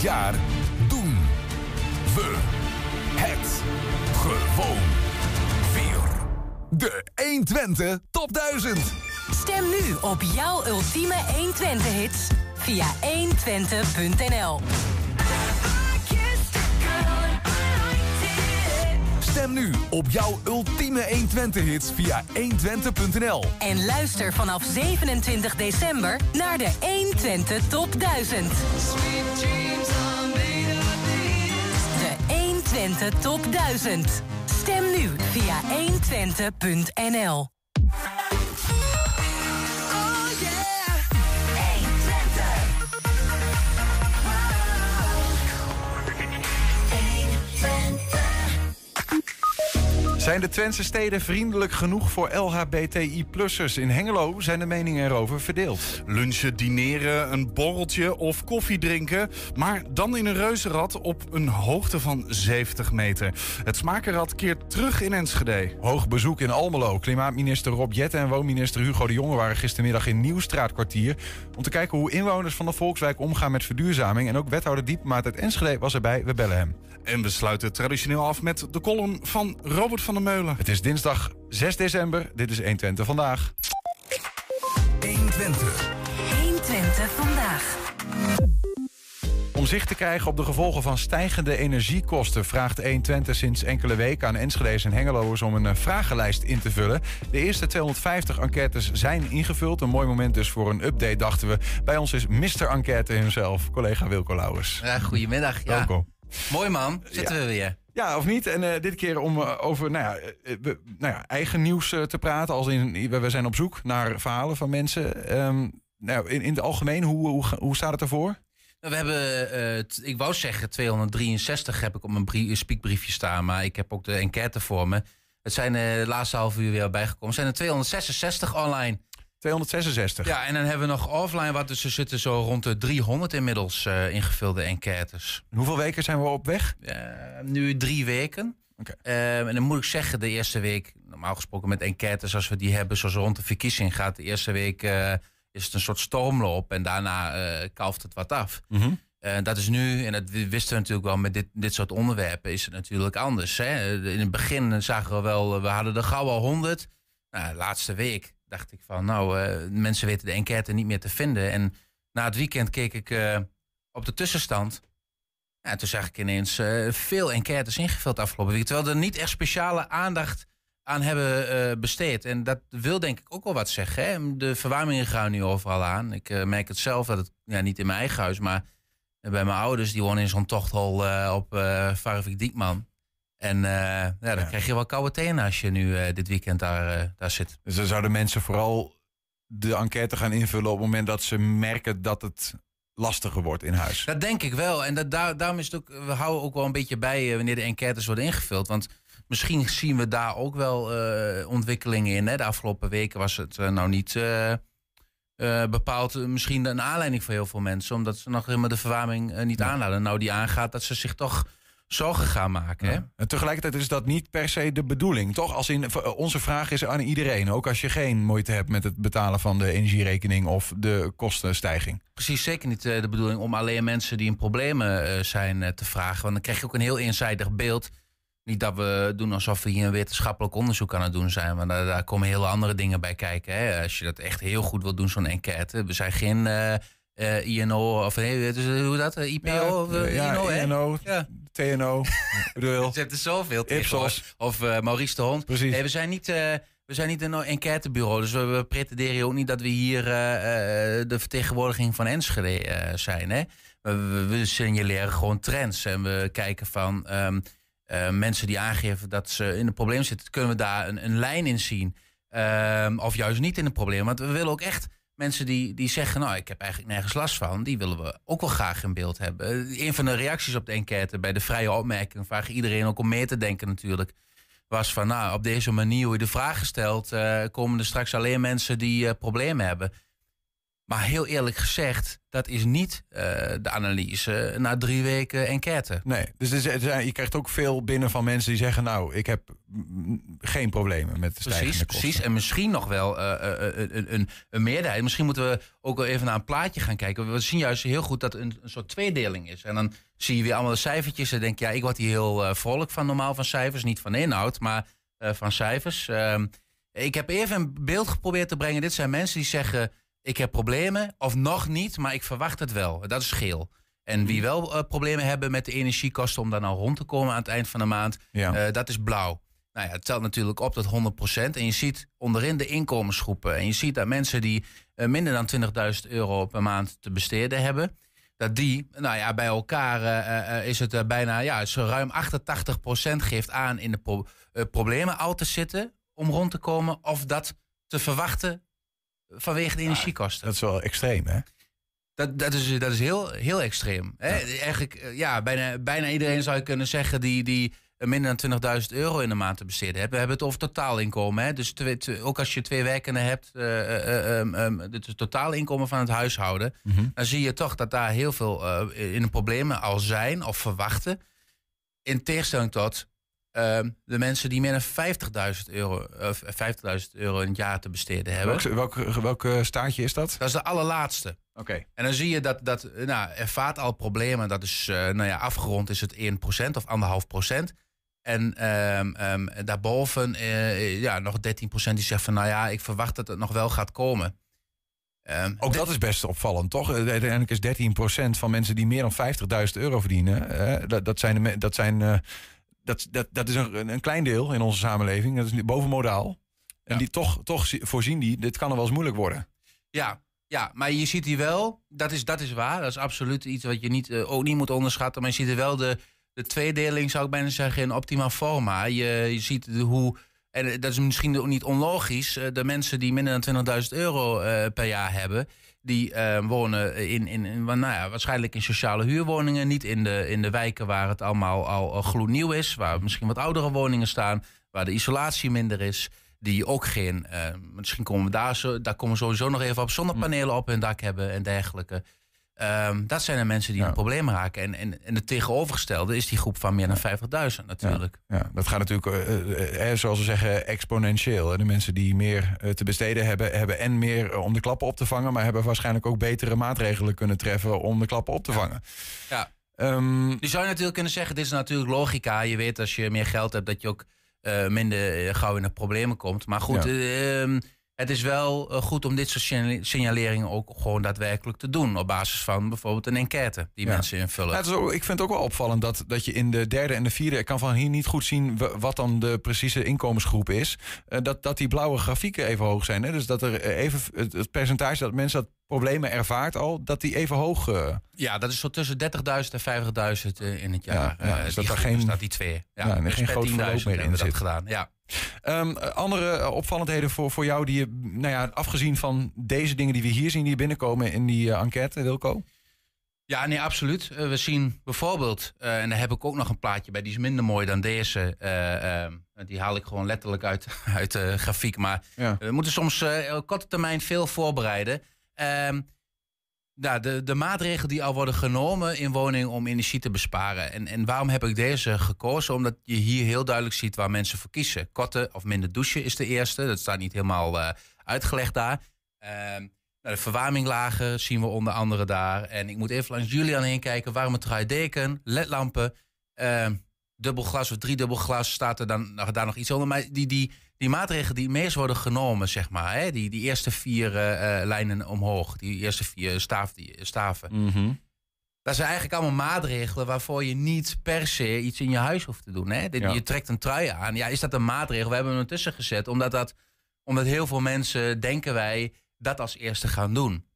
Jaar doen we het gewoon weer. De 120 Top 1000. Stem nu op jouw ultieme 120-hits via 120.nl. Stem nu op jouw ultieme 120-hits via 120.nl. En luister vanaf 27 december naar de 120 Top 1000. 120 Top 1000. Stem nu via 120.nl. Zijn de Twentse steden vriendelijk genoeg voor LHBTI-plussers? In Hengelo zijn de meningen erover verdeeld. Lunchen, dineren, een borreltje of koffie drinken. Maar dan in een reuzenrad op een hoogte van 70 meter. Het smakenrad keert terug in Enschede. Hoog bezoek in Almelo. Klimaatminister Rob Jette en woonminister Hugo de Jonge waren gistermiddag in Nieuwstraatkwartier... om te kijken hoe inwoners van de Volkswijk omgaan met verduurzaming. En ook wethouder Diepmaat uit Enschede was erbij. We bellen hem. En we sluiten traditioneel af met de column van Robert van der Meulen. Het is dinsdag 6 december. Dit is 120 vandaag. 120. 120 vandaag. Om zicht te krijgen op de gevolgen van stijgende energiekosten... vraagt 120 sinds enkele weken aan Enschede's en Hengeloers... om een eh, vragenlijst in te vullen. De eerste 250 enquêtes zijn ingevuld. Een mooi moment dus voor een update, dachten we. Bij ons is Mr. Enquête himself, collega Wilco Lauwers. Ja, goedemiddag. Ja. Welkom. Mooi man, zitten we weer. Ja, of niet? En eh, dit keer om eh, over nou ja, eh, nou ja, eigen nieuws te praten. Als in, we, zijn op zoek naar verhalen van mensen. Ehm, nou, in, in het algemeen, hoe, hoe, hoe staat het ervoor? We hebben, ik wou zeggen 263 heb ik op mijn brie- speakbriefje staan, maar ik heb ook de enquête voor me. Het zijn de laatste half uur weer bijgekomen. Het zijn er 266 online. 266. Ja, en dan hebben we nog offline wat, dus er zitten zo rond de 300 inmiddels eh, ingevulde enquêtes. Hoeveel weken zijn we op weg? Eh, nu drie weken. Eh, en dan moet ik zeggen, de eerste week, normaal gesproken met enquêtes als we die hebben, zoals rond de verkiezing gaat, de eerste week is het een soort stoomloop en daarna kalft het wat af. Mhm. Dat is nu, en dat wisten we natuurlijk wel met dit, dit soort onderwerpen, is het natuurlijk anders. Hè? In het begin zagen we wel, we hadden er gauw al 100. Nou, laatste week dacht ik van, nou, eh, mensen weten de enquête niet meer te vinden. En na het weekend keek ik eh, op de tussenstand. Ja, toen zag ik ineens eh, veel enquêtes ingevuld afgelopen week. Terwijl er niet echt speciale aandacht aan hebben besteed. En dat wil denk ik ook wel wat zeggen. Hè? De verwarmingen gaan nu overal aan. Ik merk het zelf, dat het ja, niet in mijn eigen huis, maar bij mijn ouders. Die wonen in zo'n tochthol op eh Varvik Diekman. En eh, ja, dan Ja. krijg je wel koude tenen als je nu eh, dit weekend daar, eh, daar zit. Dus dan zouden mensen vooral de enquête gaan invullen... op het moment dat ze merken dat het lastiger wordt in huis. Dat denk ik wel. En dat, daar, daarom is het ook, we houden ook wel een beetje bij wanneer de enquêtes worden ingevuld. Want misschien zien we daar ook wel ontwikkelingen in. Hè? De afgelopen weken was het nou niet bepaald misschien een aanleiding voor heel veel mensen. Omdat ze nog helemaal de verwarming niet aanladen. Nou, die aangaat dat ze zich toch zorgen gaan maken. Hè? En tegelijkertijd is dat niet per se de bedoeling, toch? Als in, v- onze vraag is aan iedereen. Ook als je geen moeite hebt met het betalen van de energierekening of de kostenstijging. Precies, zeker niet eh, de bedoeling om alleen mensen die in problemen eh, zijn eh, te vragen. Want dan krijg je ook een heel eenzijdig beeld. Niet dat we doen alsof we hier een wetenschappelijk onderzoek aan het doen zijn. Maar daar, daar komen hele andere dingen bij kijken. Hè. Als je dat echt heel goed wilt doen, zo'n enquête. We zijn geen eh, eh, INO of hoe dat? eh, IPO of ja, INO, hè? INO, Ja. TNO, bedoel, Er zitten zoveel. Ipsos. Of eh, Maurice de Hond. Precies. Nee, we zijn niet, we zijn niet een enquêtebureau. Dus we, we pretenderen ook niet dat we hier de vertegenwoordiging van Enschede zijn. Hè? We, signaleren gewoon trends. En we kijken van ehm, eh, mensen die aangeven dat ze in een probleem zitten. Kunnen we daar een, een lijn in zien? Ehm, of juist niet in een probleem. Want we willen ook echt mensen die, die zeggen... nou, ik heb eigenlijk nergens last van. Die willen we ook wel graag in beeld hebben. Een van de reacties op de enquête bij de vrije opmerking... vragen iedereen ook om mee te denken natuurlijk was van, nou, op deze manier hoe je de vraag stelt, eh, komen er straks alleen mensen die eh, problemen hebben. Maar heel eerlijk gezegd, dat is niet eh, de analyse na drie weken enquête. Nee, dus zijn- zijn- je krijgt ook veel binnen van mensen die zeggen... nou, ik heb mm, geen problemen met de stijgende Precies, kosten. precies. En misschien nog wel eh, eh, eh, een, een, een meerderheid. Misschien moeten we ook wel even naar een plaatje gaan kijken. We zien juist heel goed dat een, een soort tweedeling is. En dan zie je weer allemaal de cijfertjes. En denk je, ja, ik word hier heel eh, vrolijk van normaal van cijfers. Niet van inhoud, maar eh, van cijfers. Ehm, ik heb even een beeld geprobeerd te brengen. Dit zijn mensen die zeggen, ik heb problemen. Of nog niet, maar ik verwacht het wel. Dat is geel. En wie wel eh, problemen hebben met de energiekosten om daar nou rond te komen aan het eind van de maand, Ja. eh, dat is blauw. Nou ja, het telt natuurlijk op tot 100%. En je ziet onderin de inkomensgroepen. En je ziet dat mensen die eh, minder dan 20.000 euro per maand te besteden hebben. Dat die, nou ja, bij elkaar is het bijna, ja, zo ruim 88% geeft aan in de pro- problemen al te zitten om rond te komen. Of dat te verwachten vanwege de energiekosten. Dat is wel extreem, hè? Dat, dat is, dat is heel, heel extreem. Hè? Eigenlijk, eh, ja, bijna, bijna iedereen zou je kunnen zeggen die, die minder dan 20.000 euro in de maand te besteden hebben. We hebben het over totaalinkomen. Hè? Dus twee, twee- ook als je twee werkenden hebt, dit is het totaalinkomen van het huishouden. Dan zie je toch dat daar heel veel in de problemen al zijn of verwachten. In tegenstelling tot de mensen die meer dan 50.000 euro, eh, 50.000 euro in het jaar te besteden hebben. Welk, welk, welk eh, staartje is dat? Dat is de allerlaatste. Oké. En dan zie je dat, dat eh, nou, ervaart al problemen. Dat is, eh, nou ja, afgerond is het 1% of 1,5%. En ehm, ehm, daarboven eh, ja, nog 13% die zegt van... nou ja, ik verwacht dat het nog wel gaat komen. Ehm, Ook dat is best opvallend, toch? Eh, Uiteindelijk is 13% van mensen die meer dan 50.000 euro verdienen. eh, dat, dat, zijn de dat, zijn, eh, dat, dat, dat is een, een klein deel in onze samenleving. Dat is bovenmodaal. En die toch, toch zi- voorzien die, dit kan er wel eens moeilijk worden. Ja, ja, maar je ziet hier wel, dat is, dat is waar. Dat is absoluut iets wat je niet, eh, ook niet moet onderschatten. Maar je ziet er wel de, de tweedeling, zou ik bijna zeggen, in optima forma. Je, je ziet de, hoe, en eh, dat is misschien ook niet onlogisch, eh, de mensen die minder dan 20.000 euro eh, per jaar hebben, die wonen in, in, in nou ja, waarschijnlijk in sociale huurwoningen, niet in de, in de wijken waar het allemaal al, gloednieuw is, waar misschien wat oudere woningen staan, waar de isolatie minder is die ook geen, misschien komen we daar, zo, daar komen we sowieso nog even op, zonnepanelen op hun dak hebben en dergelijke. Ehm, dat zijn de mensen die Ja. een probleem raken. En, en, en het tegenovergestelde is die groep van meer dan 50.000 natuurlijk. Ja, dat gaat natuurlijk, eh, eh, eh, zoals we zeggen, exponentieel. hè. De mensen die meer te besteden hebben, hebben en meer om de klappen op te vangen, maar hebben waarschijnlijk ook betere maatregelen kunnen treffen om de klappen op te vangen. Ja. Ehm, Nu zou je natuurlijk kunnen zeggen, dit is natuurlijk logica. Je weet als je meer geld hebt dat je ook minder gauw in de problemen komt. Maar goed, Ja. Het is wel eh, goed om dit soort signale- signaleringen ook gewoon daadwerkelijk te doen. Op basis van bijvoorbeeld een enquête die Ja. mensen invullen. Ja, ook- ik vind het ook wel opvallend dat, dat je in de derde en de vierde... ik kan van hier niet goed zien wa- wat dan de precieze inkomensgroep is... eh, dat, dat die blauwe grafieken even hoog zijn. Hè? Dus dat er eh, even het, het percentage dat mensen dat problemen ervaart al... dat die even hoog... Ja, dat is zo tussen 30.000 en 50.000 eh, in het jaar. Ja, ja, dus dat daar groep geen- staat die twee. Ja, Ja, en er dus geen groot 10.000 verloop meer in zit. gedaan. Ja. Ehm, andere eh, opvallendheden voor, voor jou die je... nou ja, afgezien van deze dingen die we hier zien... die binnenkomen in die eh, enquête, Wilco? Ja, nee, absoluut. Eh, we zien bijvoorbeeld, en daar heb ik ook nog een plaatje bij, die is minder mooi dan deze. eh, eh, die haal ik gewoon letterlijk uit, uit de grafiek. Maar Ja. we moeten soms op korte termijn veel voorbereiden. Nou, de, de maatregelen die al worden genomen in woningen om energie te besparen. En, en waarom heb ik deze gekozen? Omdat je hier heel duidelijk ziet waar mensen voor kiezen. Korte of minder douchen is de eerste. Dat staat niet helemaal eh, uitgelegd daar. Ehm, nou, de verwarming lager zien we onder andere daar. En ik moet even langs Julian heen kijken. Warme trui deken, ledlampen, ehm dubbel glas of driedubbel glas. Staat er dan daar nog iets onder. Maar die, die, die maatregelen die meest worden genomen, zeg maar. Hè, die, die eerste vier eh, eh, lijnen omhoog. Die eerste vier staaf, die, staven. Dat zijn eigenlijk allemaal maatregelen waarvoor je niet per se iets in je huis hoeft te doen. Hè? Ja. Je trekt een trui aan. Ja, is dat een maatregel? We hebben hem ertussen gezet. Omdat, dat, omdat heel veel mensen, denken wij, dat als eerste gaan doen.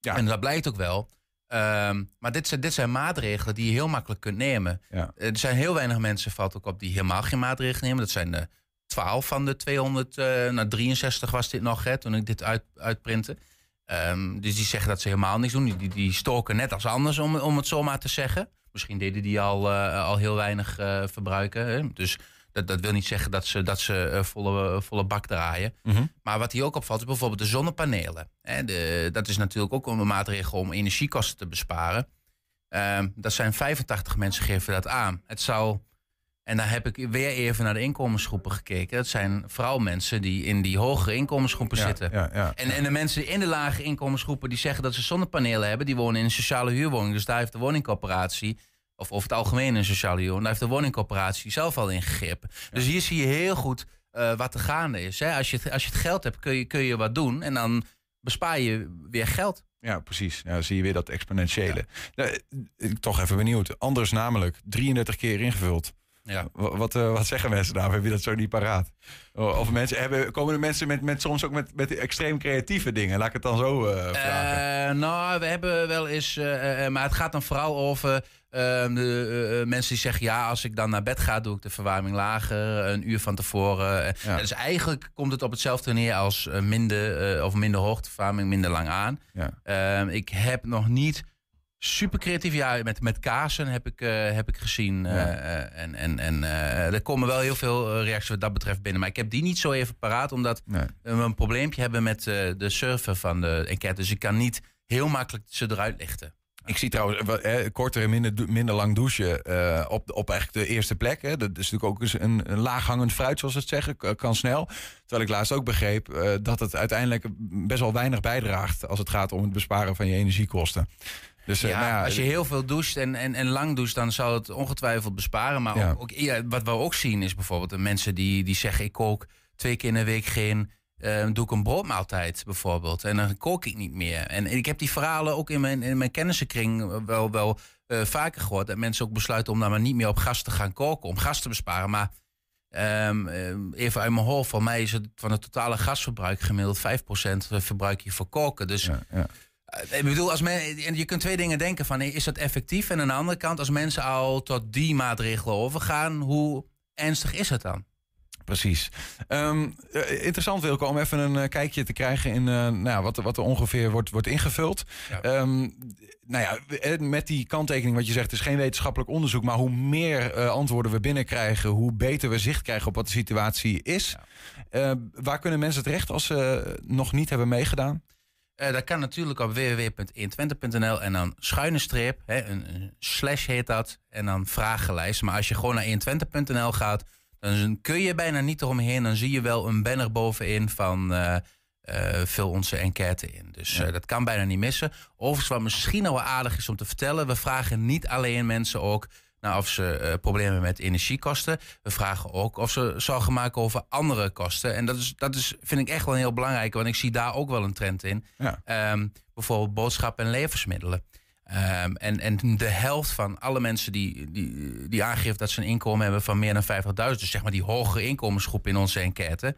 Ja. En dat blijkt ook wel. Ehm, maar dit zijn, dit zijn maatregelen die je heel makkelijk kunt nemen. Ja. Eh, Er zijn heel weinig mensen, valt ook op, die helemaal geen maatregelen nemen. Dat zijn de 12 van de 200, eh nou 63 was dit nog, hè, toen ik dit uit, uitprintte. Ehm, dus die zeggen dat ze helemaal niks doen. Die, die, die stoken net als anders, om, om het zo maar te zeggen. Misschien deden die al, eh, al heel weinig eh, verbruiken. Hè? Dus Dat, dat wil niet zeggen dat ze, dat ze eh, volle, volle bak draaien. Mhm. Maar wat hier ook opvalt is bijvoorbeeld de zonnepanelen. Hè, de, dat is natuurlijk ook een maatregel om energiekosten te besparen. Ehm, dat zijn 85 mensen geven dat aan. Het zou, en daar heb ik weer even naar de inkomensgroepen gekeken. Dat zijn vooral mensen die in die hogere inkomensgroepen Ja, zitten. ja, ja. En, en de mensen in de lage inkomensgroepen die zeggen dat ze zonnepanelen hebben, die wonen in een sociale huurwoning. Dus daar heeft de woningcorporatie, of over het algemeen een sociale huurwoning, daar heeft de woningcorporatie zelf al ingegrepen. Dus hier zie je heel goed eh, wat er gaande is. Hè? Als, je, het- als je het geld hebt, kun je, kun je wat doen en dan bespaar je weer geld. Ja, precies. Ja, dan zie je weer dat exponentiële. Nou, ik toch even benieuwd. Anders namelijk 33 keer ingevuld. Ja. Wa- Wat, eh, wat zeggen mensen daar? Heb je dat zo niet paraat? Of mensen, hebben, komen er mensen met, met soms ook met, met extreem creatieve dingen? Laat ik het dan zo eh, vragen. Eh, nou, we hebben wel eens, maar het gaat dan vooral over eh, de mensen die zeggen: ja, als ik dan naar bed ga, doe ik de verwarming lager, een uur van tevoren. Ja. Dus eigenlijk komt het op hetzelfde neer als minder, of minder hoogteverwarming, minder lang aan. ja. Eh, ik heb nog niet super creatief, ja, met, met kaarsen heb ik, eh, heb ik gezien. eh, Ja. eh, en en, en eh, er komen wel heel veel reacties wat dat betreft binnen. Maar ik heb die niet zo even paraat, omdat Nee. we een probleempje hebben met de server van de enquête. Dus ik kan niet heel makkelijk ze eruit lichten. Ik zie trouwens eh, eh, korter en minder, minder lang douchen op, op eigenlijk de eerste plek. Hè. Dat is natuurlijk ook eens een, een laaghangend fruit, zoals ze het zeggen. Kan snel. Terwijl ik laatst ook begreep dat het uiteindelijk best wel weinig bijdraagt... als het gaat om het besparen van je energiekosten. Dus eh, Ja, nou ja, als je heel veel doucht en, en, en lang doucht, dan zal het ongetwijfeld besparen. Maar Ja. ook, ook- ja, wat we ook zien is bijvoorbeeld de mensen die, die zeggen: ik kook twee keer in de week geen. eh, doe ik een broodmaaltijd bijvoorbeeld. En dan kook ik niet meer. En ik heb die verhalen ook in mijn, in mijn kennissenkring wel, wel eh, vaker gehoord. Dat mensen ook besluiten om dan maar niet meer op gas te gaan koken. Om gas te besparen. Maar ehm, ehm, even uit mijn hoofd. Voor mij is het van het totale gasverbruik gemiddeld 5% verbruik je voor koken. Dus ja, ja. Eh, Ik bedoel, als men, en je kunt twee dingen denken van, is dat effectief? En aan de andere kant, als mensen al tot die maatregelen overgaan, hoe ernstig is het dan? Precies. Ehm, eh, interessant Wilco, om even een eh, kijkje te krijgen in nou, ja, wat, er- wat er ongeveer wordt, wordt ingevuld. Ja. Ehm, nou ja, met die kanttekening wat je zegt, het is geen wetenschappelijk onderzoek, maar hoe meer antwoorden we binnenkrijgen, hoe beter we zicht krijgen op wat de situatie is. Waar kunnen mensen terecht als ze nog niet hebben meegedaan? Eh, dat kan natuurlijk op www.120.nl en dan schuine streep, hè, een, een slash heet dat, en dan vragenlijst. Maar als je gewoon naar 120.nl gaat, dan kun je bijna niet eromheen. Dan zie je wel een banner bovenin van eh, vul onze enquête in. Dus dat kan bijna niet missen. Overigens, wat misschien nog wel aardig is om te vertellen, we vragen niet alleen mensen ook naar of ze eh, problemen hebben met energiekosten. We vragen ook of ze zorgen maken over andere kosten. En dat, is, dat is, vind ik echt wel een heel belangrijk, want ik zie daar ook wel een trend in. Ja. Ehm, bijvoorbeeld boodschappen en levensmiddelen. Ehm, en, en de helft van alle mensen die, die, die aangeeft dat ze een inkomen hebben van meer dan 50.000, dus zeg maar die hogere inkomensgroep in onze enquête,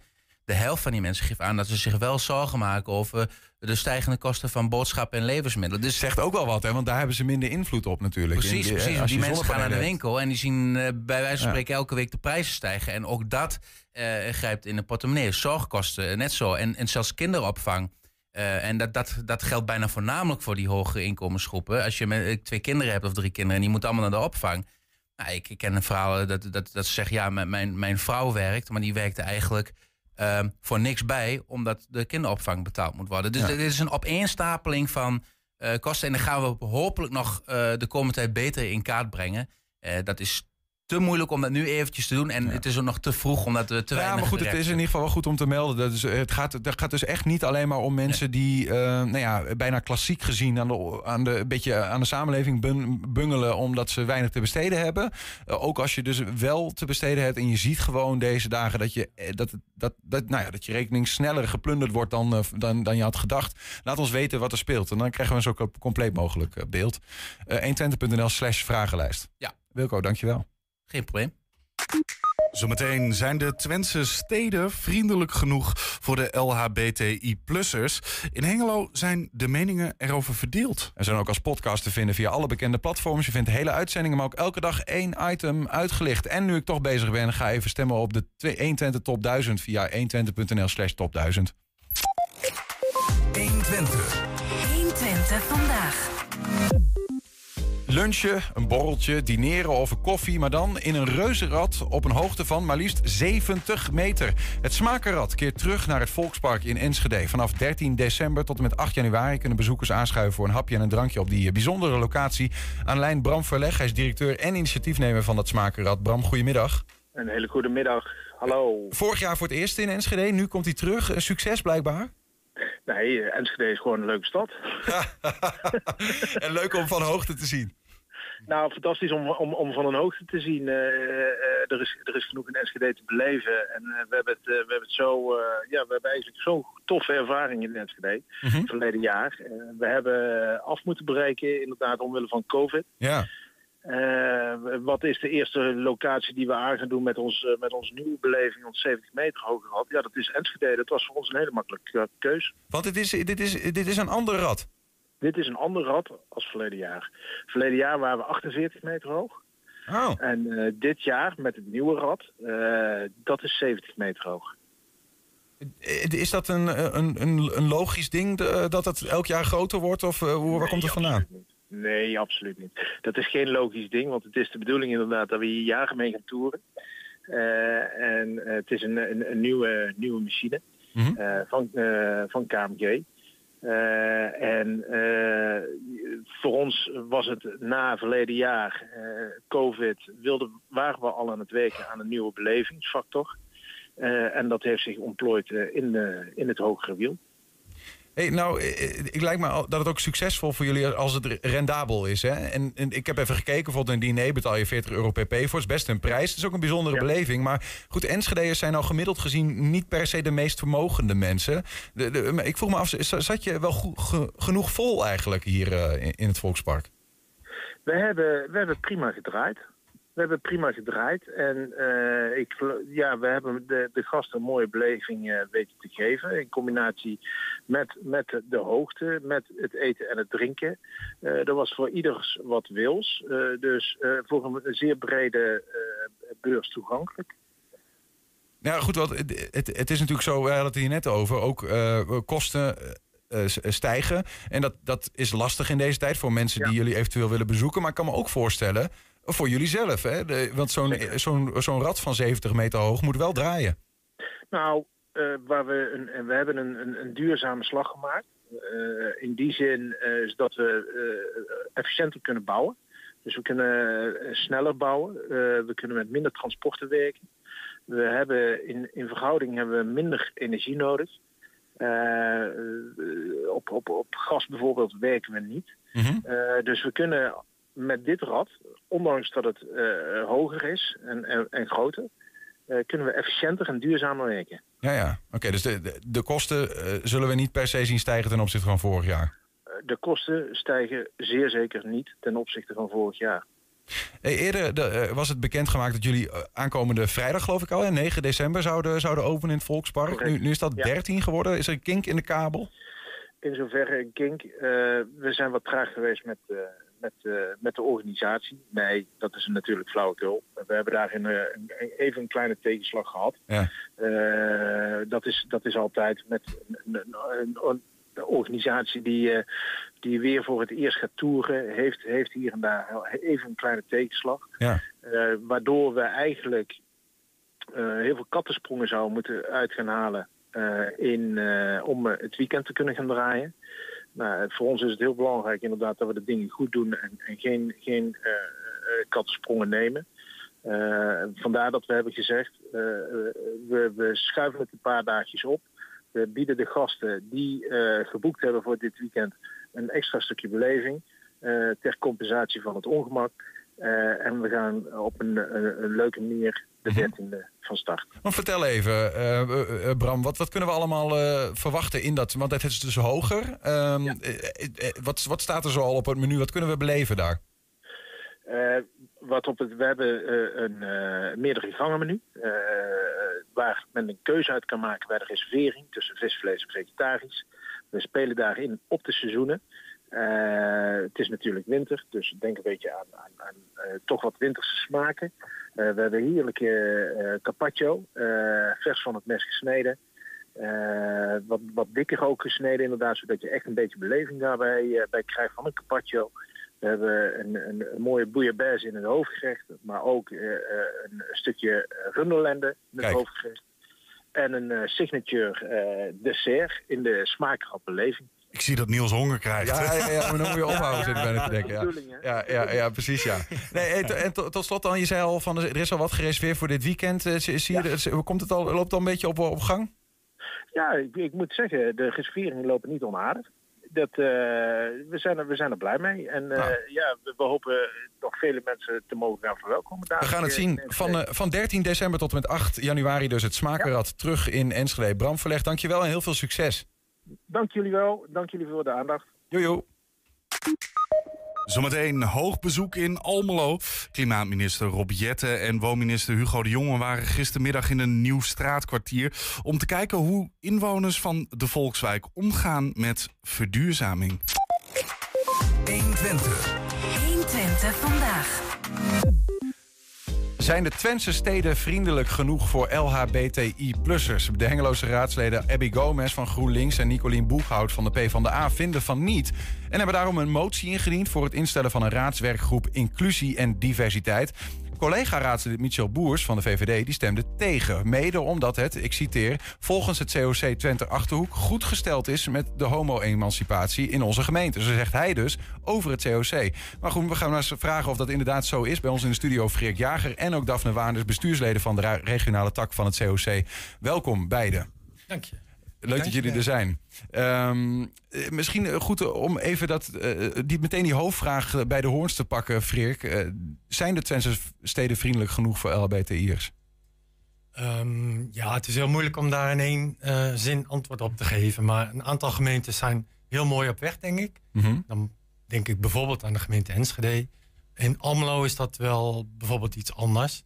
de helft van die mensen geeft aan dat ze zich wel zorgen maken over de stijgende kosten van boodschappen en levensmiddelen. Dus Zegt ook wel wat, hè? want daar hebben ze minder invloed op natuurlijk. Precies, In- eh, precies. als Die mensen gaan naar de winkel en die zien eh, bij wijze van Ja. spreken elke week de prijzen stijgen. En ook dat eh, grijpt in de portemonnee. Zorgkosten, net zo. En, en zelfs kinderopvang. En dat, dat, dat geldt bijna voornamelijk voor die hogere inkomensgroepen. Als je met, twee kinderen hebt of drie kinderen en die moeten allemaal naar de opvang. Nou, ik, ik ken een verhaal dat, dat, dat ze zeggen, ja, mijn- mijn, mijn vrouw werkt, maar die werkte eigenlijk ehm, voor niks bij, omdat de kinderopvang betaald moet worden. Dus Ja. dit is een opeenstapeling van eh, kosten. En dan gaan we hopelijk nog eh, de komende tijd beter in kaart brengen. Eh, dat is te moeilijk om dat nu eventjes te doen. En het is ook nog te vroeg omdat we te Ja, weinig maar goed, het is in ieder geval wel goed om te melden. Dat is, het, gaat, het gaat dus echt niet alleen maar om mensen die, eh, nou ja, bijna klassiek gezien aan de, aan de, een beetje aan de samenleving bun- bungelen omdat ze weinig te besteden hebben. Eh, ook als je dus wel te besteden hebt en je ziet gewoon deze dagen dat je, eh, dat, dat, dat, nou ja, dat je rekening sneller geplunderd wordt dan, eh, dan, dan je had gedacht. Laat ons weten wat er speelt. En dan krijgen we een zo compleet mogelijk eh, beeld. Eh 120.nl slash vragenlijst. Ja. Wilco, dankjewel. Geen probleem. Zometeen zijn de Twentse steden vriendelijk genoeg voor de LHBTI-plussers. In Hengelo zijn de meningen erover verdeeld. En zijn ook als podcast te vinden via alle bekende platforms. Je vindt hele uitzendingen, maar ook elke dag één item uitgelicht. En nu ik toch bezig ben, ga even stemmen op de 120 Top 1000 via 120.nl slash top 1000. 120. 120 vandaag. Lunchen, een borreltje, dineren of een koffie, maar dan in een reuzenrad op een hoogte van maar liefst 70 meter. Het Smakenrad keert terug naar het Volkspark in Enschede. Vanaf 13 december tot en met 8 januari kunnen bezoekers aanschuiven voor een hapje en een drankje op die bijzondere locatie. Aan lijn Bram Verleg, hij is directeur en initiatiefnemer van dat Smakenrad. Bram, goedemiddag. Een hele goede middag. Hallo. Vorig jaar voor het eerst in Enschede, nu komt hij terug. Een succes blijkbaar. Nee, eh, Enschede is gewoon een leuke stad. en leuk om van hoogte te zien. Nou, fantastisch om, om, om van een hoogte te zien. Eh, eh, er, is, er is genoeg in Enschede te beleven. En we, hebben het, we hebben het zo, ja, we hebben eigenlijk zo'n toffe ervaring in Enschede. Mhm. Verleden jaar. we hebben af moeten breken, inderdaad, omwille van COVID. Ja. Uh, wat is de eerste locatie die we aan gaan doen met, ons, uh, met onze nieuwe beleving, ons 70 meter hoger rad? Ja, dat is Enschede. Dat was voor ons een hele makkelijke uh, keus. Want dit is, dit, is, dit is een ander rad? Dit is een ander rad als verleden jaar. Verleden jaar waren we 48 meter hoog. Oh. En dit jaar met het nieuwe rad, dat is 70 meter hoog. Is dat een, een, een, logisch ding dat het elk jaar groter wordt? Of waar nee, komt het vandaan? Nee, absoluut niet. Dat is geen logisch ding, want het is de bedoeling inderdaad dat we hier jaren mee gaan toeren. Uh, en uh, het is een, een, een, nieuwe, nieuwe machine Mhm. mm -hmm. uh, van, van KMG. en voor ons was het na verleden jaar, COVID, wilden, waren we al aan het werken aan een nieuwe belevingsfactor. en dat heeft zich ontplooid in, in het hogere wiel. Hey, nou, ik lijkt me dat het ook succesvol voor jullie als het rendabel is. Hè? En, en ik heb even gekeken, bijvoorbeeld een diner betaal je 40 euro pp voor. Het is best een prijs. Het is ook een bijzondere ja. beleving. Maar goed, Enschede'ers zijn al gemiddeld gezien niet per se de meest vermogende mensen. De, de, ik vroeg me af, zat je wel ge, genoeg vol eigenlijk hier uh, in, in het Volkspark? We hebben, we hebben prima gedraaid. We hebben prima gedraaid en uh, ik, ja, we hebben de, de gasten een mooie beleving uh, weten te geven. In combinatie met, met de hoogte, met het eten en het drinken. Uh, er was voor ieders wat wils. dus voor een zeer brede beurs toegankelijk. Ja, goed, wat, het, het, het is natuurlijk zo, we hadden het hier net over, ook kosten stijgen. En dat, dat is lastig in deze tijd voor mensen ja. die jullie eventueel willen bezoeken. Maar ik kan me ook voorstellen, voor jullie zelf, hè? De, want zo'n zo'n zo'n rad van 70 meter hoog moet wel draaien. Nou, uh, waar we, een, we hebben een, een, een duurzame slag gemaakt. Uh, in die zin is dat we efficiënter kunnen bouwen. Dus we kunnen sneller bouwen. we kunnen met minder transporten werken. We hebben in, in verhouding hebben we minder energie nodig. Uh, op, op, op gas bijvoorbeeld werken we niet. Mm -hmm. uh, dus we kunnen met dit rad, ondanks dat het uh, hoger is en, en, en groter, kunnen we efficiënter en duurzamer werken. Ja, ja. Oké, okay, dus de, de, de kosten zullen we niet per se zien stijgen ten opzichte van vorig jaar? De kosten stijgen zeer zeker niet ten opzichte van vorig jaar. Hey, eerder de, was het bekendgemaakt dat jullie aankomende vrijdag, geloof ik al, hè, 9 december zouden, zouden openen in het Volkspark. Nu, nu, is dat ja. 13 geworden. Is er een kink in de kabel? In zoverre een kink. Uh, we zijn wat traag geweest met, met, met de organisatie. Nee, dat is natuurlijk flauwekul. We hebben daarin een, even een kleine tegenslag gehad. Ja. dat, is, dat is altijd met een, een, organisatie die, die weer voor het eerst gaat toeren, heeft, heeft hier en daar even een kleine tegenslag. Ja. Uh, waardoor we eigenlijk uh, heel veel kattensprongen zouden moeten uit gaan halen in, om het weekend te kunnen gaan draaien. Nou, voor ons is het heel belangrijk inderdaad dat we de dingen goed doen en, en geen, geen kattensprongen nemen. vandaar dat we hebben gezegd, we, we schuiven het een paar dagjes op. We bieden de gasten die uh, geboekt hebben voor dit weekend een extra stukje beleving uh, ter compensatie van het ongemak. Uh, en we gaan op een, een, een leuke manier de 13e van start. Maar vertel even, Bram, wat, wat kunnen we allemaal verwachten in dat? Want het is dus hoger. Um, ja. wat, wat staat er zo al op het menu? Wat kunnen we beleven daar? wat op het, we hebben een meerdere gangenmenu waar men een keuze uit kan maken bij de reservering tussen vis, vlees en vegetarisch. We spelen daarin op de seizoenen. Uh, het is natuurlijk winter, dus denk een beetje aan, aan, aan uh, toch wat winterse smaken. Uh, we hebben heerlijke carpaccio, vers van het mes gesneden. wat, wat dikker ook gesneden inderdaad, zodat je echt een beetje beleving daarbij bij krijgt van een carpaccio. We hebben een, een, een mooie bouillabaisse in het hoofdgerecht, maar ook eh, eh, een stukje runderlende in het hoofdgerecht. En een eh, signature eh, dessert in de smaakgrappenleving. Ik zie dat Niels honger krijgt. Ja, ja, ja, maar dan moet je ophouden, zit ik bijna te denken. de Ja. Ja, ja, ja, precies, ja. Nee, en to- tot slot dan, je zei al van, er is al wat gereserveerd voor dit weekend. Eh, Zie, je, komt het al, loopt het al een beetje op, op gang? Ja, ik, ik moet zeggen, de reserveringen lopen niet onaardig. Dat, eh, we, zijn er, we zijn er blij mee. En eh, Nou. ja, we, we hopen nog vele mensen te mogen gaan verwelkomen. We gaan het zien. Van, van 13 december tot en met 8 januari dus het Smakenrad terug in Enschede. Bram Verleg, dankjewel en heel veel succes. Dank jullie wel. Dank jullie voor de aandacht. Jojo. Zometeen hoog bezoek in Almelo. Klimaatminister Rob Jette en woonminister Hugo de Jonge waren gistermiddag in een nieuw straatkwartier om te kijken hoe inwoners van de Volkswijk omgaan met verduurzaming. 120. 120 vandaag. Zijn de Twentse steden vriendelijk genoeg voor LHBTI-plussers? De Hengeloze raadsleden Abby Gomez van GroenLinks en Nicolien Boekhout van de PvdA vinden van niet. En hebben daarom een motie ingediend voor het instellen van een raadswerkgroep Inclusie en Diversiteit. Collega-raadslid Michel Boers van de VVD die stemde tegen. Mede omdat het, ik citeer, volgens het COC Twente Achterhoek goed gesteld is met de homo-emancipatie in onze gemeente. Zo zegt hij dus over het COC. Maar goed, we gaan maar eens vragen of dat inderdaad zo is. Bij ons in de studio Freek Jager en ook Daphne Waanders, bestuursleden van de regionale tak van het COC. Welkom beiden. Dank je. Leuk dat jullie er zijn. Ehm, eh, misschien eh, goed om even dat, eh, die, meteen die hoofdvraag bij de hoorns te pakken. Eh, zijn de Twentse steden vriendelijk genoeg voor LHBTI'ers? Ehm, ja, het is heel moeilijk om daar in één zin antwoord op te geven. Maar een aantal gemeentes zijn heel mooi op weg, denk ik. Mhm. Dan denk ik bijvoorbeeld aan de gemeente Enschede. In Almelo is dat wel bijvoorbeeld iets anders.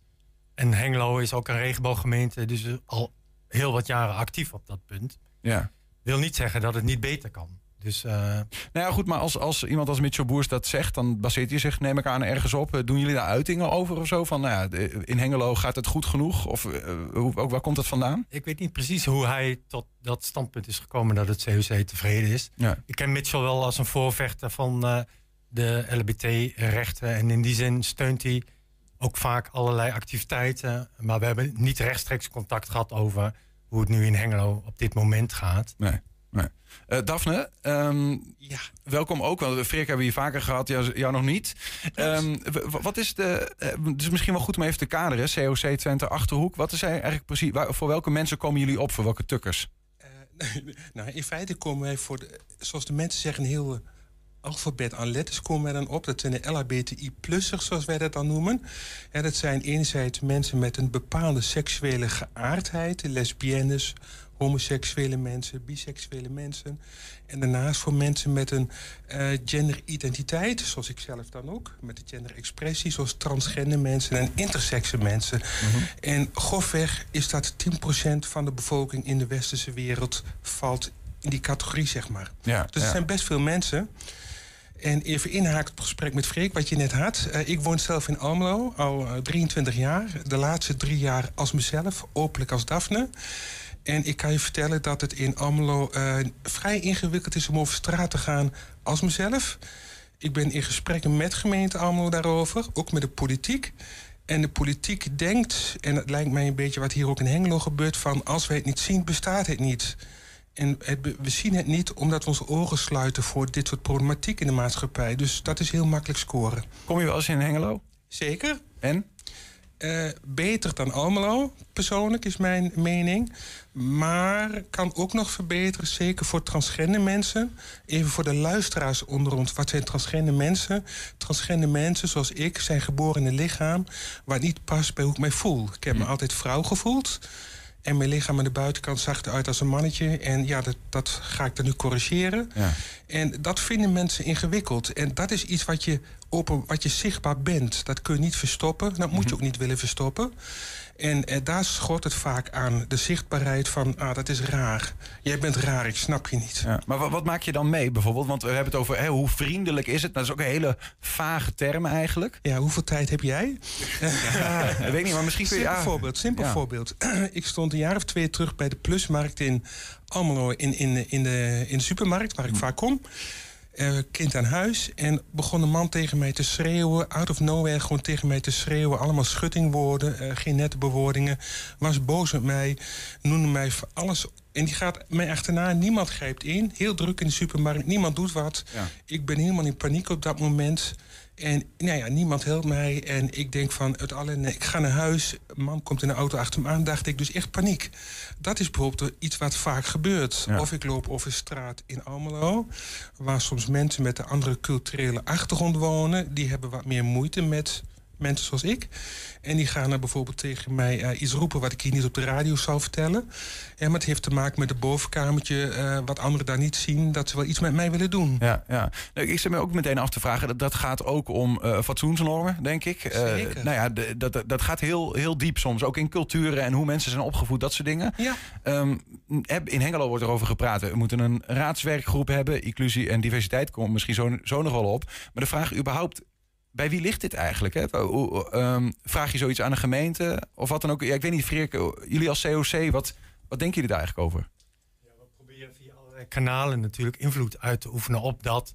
En Hengelo is ook een regenbooggemeente, dus al heel wat jaren actief op dat punt. Ja. Wil niet zeggen dat het niet beter kan. Dus eh, Nou ja, goed, maar als, als iemand als Mitchell Boers dat zegt, dan baseert hij zich, neem ik aan, ergens op. Doen jullie daar uitingen over of zo? Van, nou ja, in Hengelo gaat het goed genoeg? Of eh, hoe, ook, waar komt het vandaan? ik weet niet precies hoe hij tot dat standpunt is gekomen dat het COC tevreden is. Ja. Ik ken Mitchell wel als een voorvechter van eh, de LBT-rechten. En in die zin steunt hij ook vaak allerlei activiteiten. Maar we hebben niet rechtstreeks contact gehad over hoe het nu in Hengelo op dit moment gaat. Nee. nee. Eh, Daphne, ehm, Ja, welkom ook. Want Freek hebben we hier vaker gehad, jou, jou nog niet. Ehm, wat is de. Het is misschien wel goed om even te kaderen. COC Twente Achterhoek. Wat is hij eigenlijk precies? Waar, voor welke mensen komen jullie op? Voor welke tukkers? eh, nou, in feite komen wij voor, de, zoals de mensen zeggen, een heel alfabet aan letters komen wij dan op. Dat zijn de LHBTI-plussers, zoals wij dat dan noemen. En dat zijn enerzijds mensen met een bepaalde seksuele geaardheid, lesbiennes, homoseksuele mensen, biseksuele mensen. En daarnaast voor mensen met een eh, genderidentiteit, zoals ik zelf dan ook, met de genderexpressie, zoals transgender mensen en intersexe mensen. En grofweg is dat 10% van de bevolking in de westerse wereld valt in die categorie, zeg maar. Ja, Dus het zijn best veel mensen. En even inhaakt op het gesprek met Freek, wat je net had. Eh, ik woon zelf in Almelo, al eh, 23 jaar. De laatste drie jaar als mezelf, openlijk als Daphne. En ik kan je vertellen dat het in Almelo eh, vrij ingewikkeld is om over straat te gaan als mezelf. Ik ben in gesprekken met gemeente Almelo daarover, ook met de politiek. En de politiek denkt, en het lijkt mij een beetje wat hier ook in Hengelo gebeurt... van als wij het niet zien, bestaat het niet. En het, we zien het niet omdat we onze ogen sluiten... voor dit soort problematiek in de maatschappij. Dus dat is heel makkelijk scoren. Kom je wel eens in Hengelo? Zeker. En? Eh, beter dan Almelo, persoonlijk, is mijn mening. Maar kan ook nog verbeteren, zeker voor transgender mensen. Even voor de luisteraars onder ons. Wat zijn transgender mensen? Transgender mensen, zoals ik, zijn geboren in een lichaam... waar niet past bij hoe ik mij voel. Ik heb me altijd vrouw gevoeld. En mijn lichaam aan de buitenkant zag eruit als een mannetje. En ja, dat, dat ga ik dan nu corrigeren. Ja. En dat vinden mensen ingewikkeld. En dat is iets wat je, open, wat je zichtbaar bent. Dat kun je niet verstoppen. Dat moet je ook niet willen verstoppen. En eh, daar schort het vaak aan. De zichtbaarheid van, ah, dat is raar. Jij bent raar, ik snap je niet. Ja. Maar wat, wat maak je dan mee bijvoorbeeld? Want we hebben het over hoe vriendelijk is het? Nou, dat is ook een hele vage term eigenlijk. Ja, hoeveel tijd heb jij? Ja, ik weet niet, maar misschien kun je... Simpel voorbeeld, simpel Ja. voorbeeld. ik stond een jaar of twee terug bij de Plusmarkt in Almelo... in, in, in, de, in de supermarkt, waar ik vaak kom. Eh, kind aan huis. En begon een man tegen mij te schreeuwen. Out of nowhere gewoon tegen mij te schreeuwen. Allemaal schuttingwoorden. eh, geen nette bewoordingen. Was boos met mij. Noemde mij voor alles. En die gaat mij achterna. Niemand grijpt in. Heel druk in de supermarkt. Niemand doet wat. Ja. Ik ben helemaal in paniek op dat moment. En nou ja, niemand helpt mij. En ik denk van, het alle, ik ga naar huis. Man komt in de auto achter me aan. Dacht ik dus echt paniek. Dat is bijvoorbeeld iets wat vaak gebeurt. Ja. Of ik loop over straat in Almelo. Waar soms mensen met een andere culturele achtergrond wonen. Die hebben wat meer moeite met mensen zoals ik. En die gaan er bijvoorbeeld tegen mij eh, iets roepen... wat ik hier niet op de radio zal vertellen. Ja, maar het heeft te maken met het bovenkamertje... eh, wat anderen daar niet zien, dat ze wel iets met mij willen doen. Ja, ja. Nou, ik zit me ook meteen af te vragen. Dat, dat gaat ook om eh fatsoensnormen, denk ik. Zeker. nou ja, de- dat, dat, dat gaat heel, heel diep soms. Ook in culturen en hoe mensen zijn opgevoed, dat soort dingen. Ja. Heb- in Hengelo wordt er over gepraat. We moeten een raadswerkgroep hebben. Inclusie en diversiteit komt misschien zo, zo nog wel op. Maar de vraag überhaupt, bij wie ligt dit eigenlijk? Hè? Ehm, vraag je zoiets aan een gemeente? Of wat dan ook? Ja, ik weet niet, Freek, jullie als COC, wat, wat denken jullie daar eigenlijk over? proberen via allerlei kanalen natuurlijk invloed uit te oefenen op dat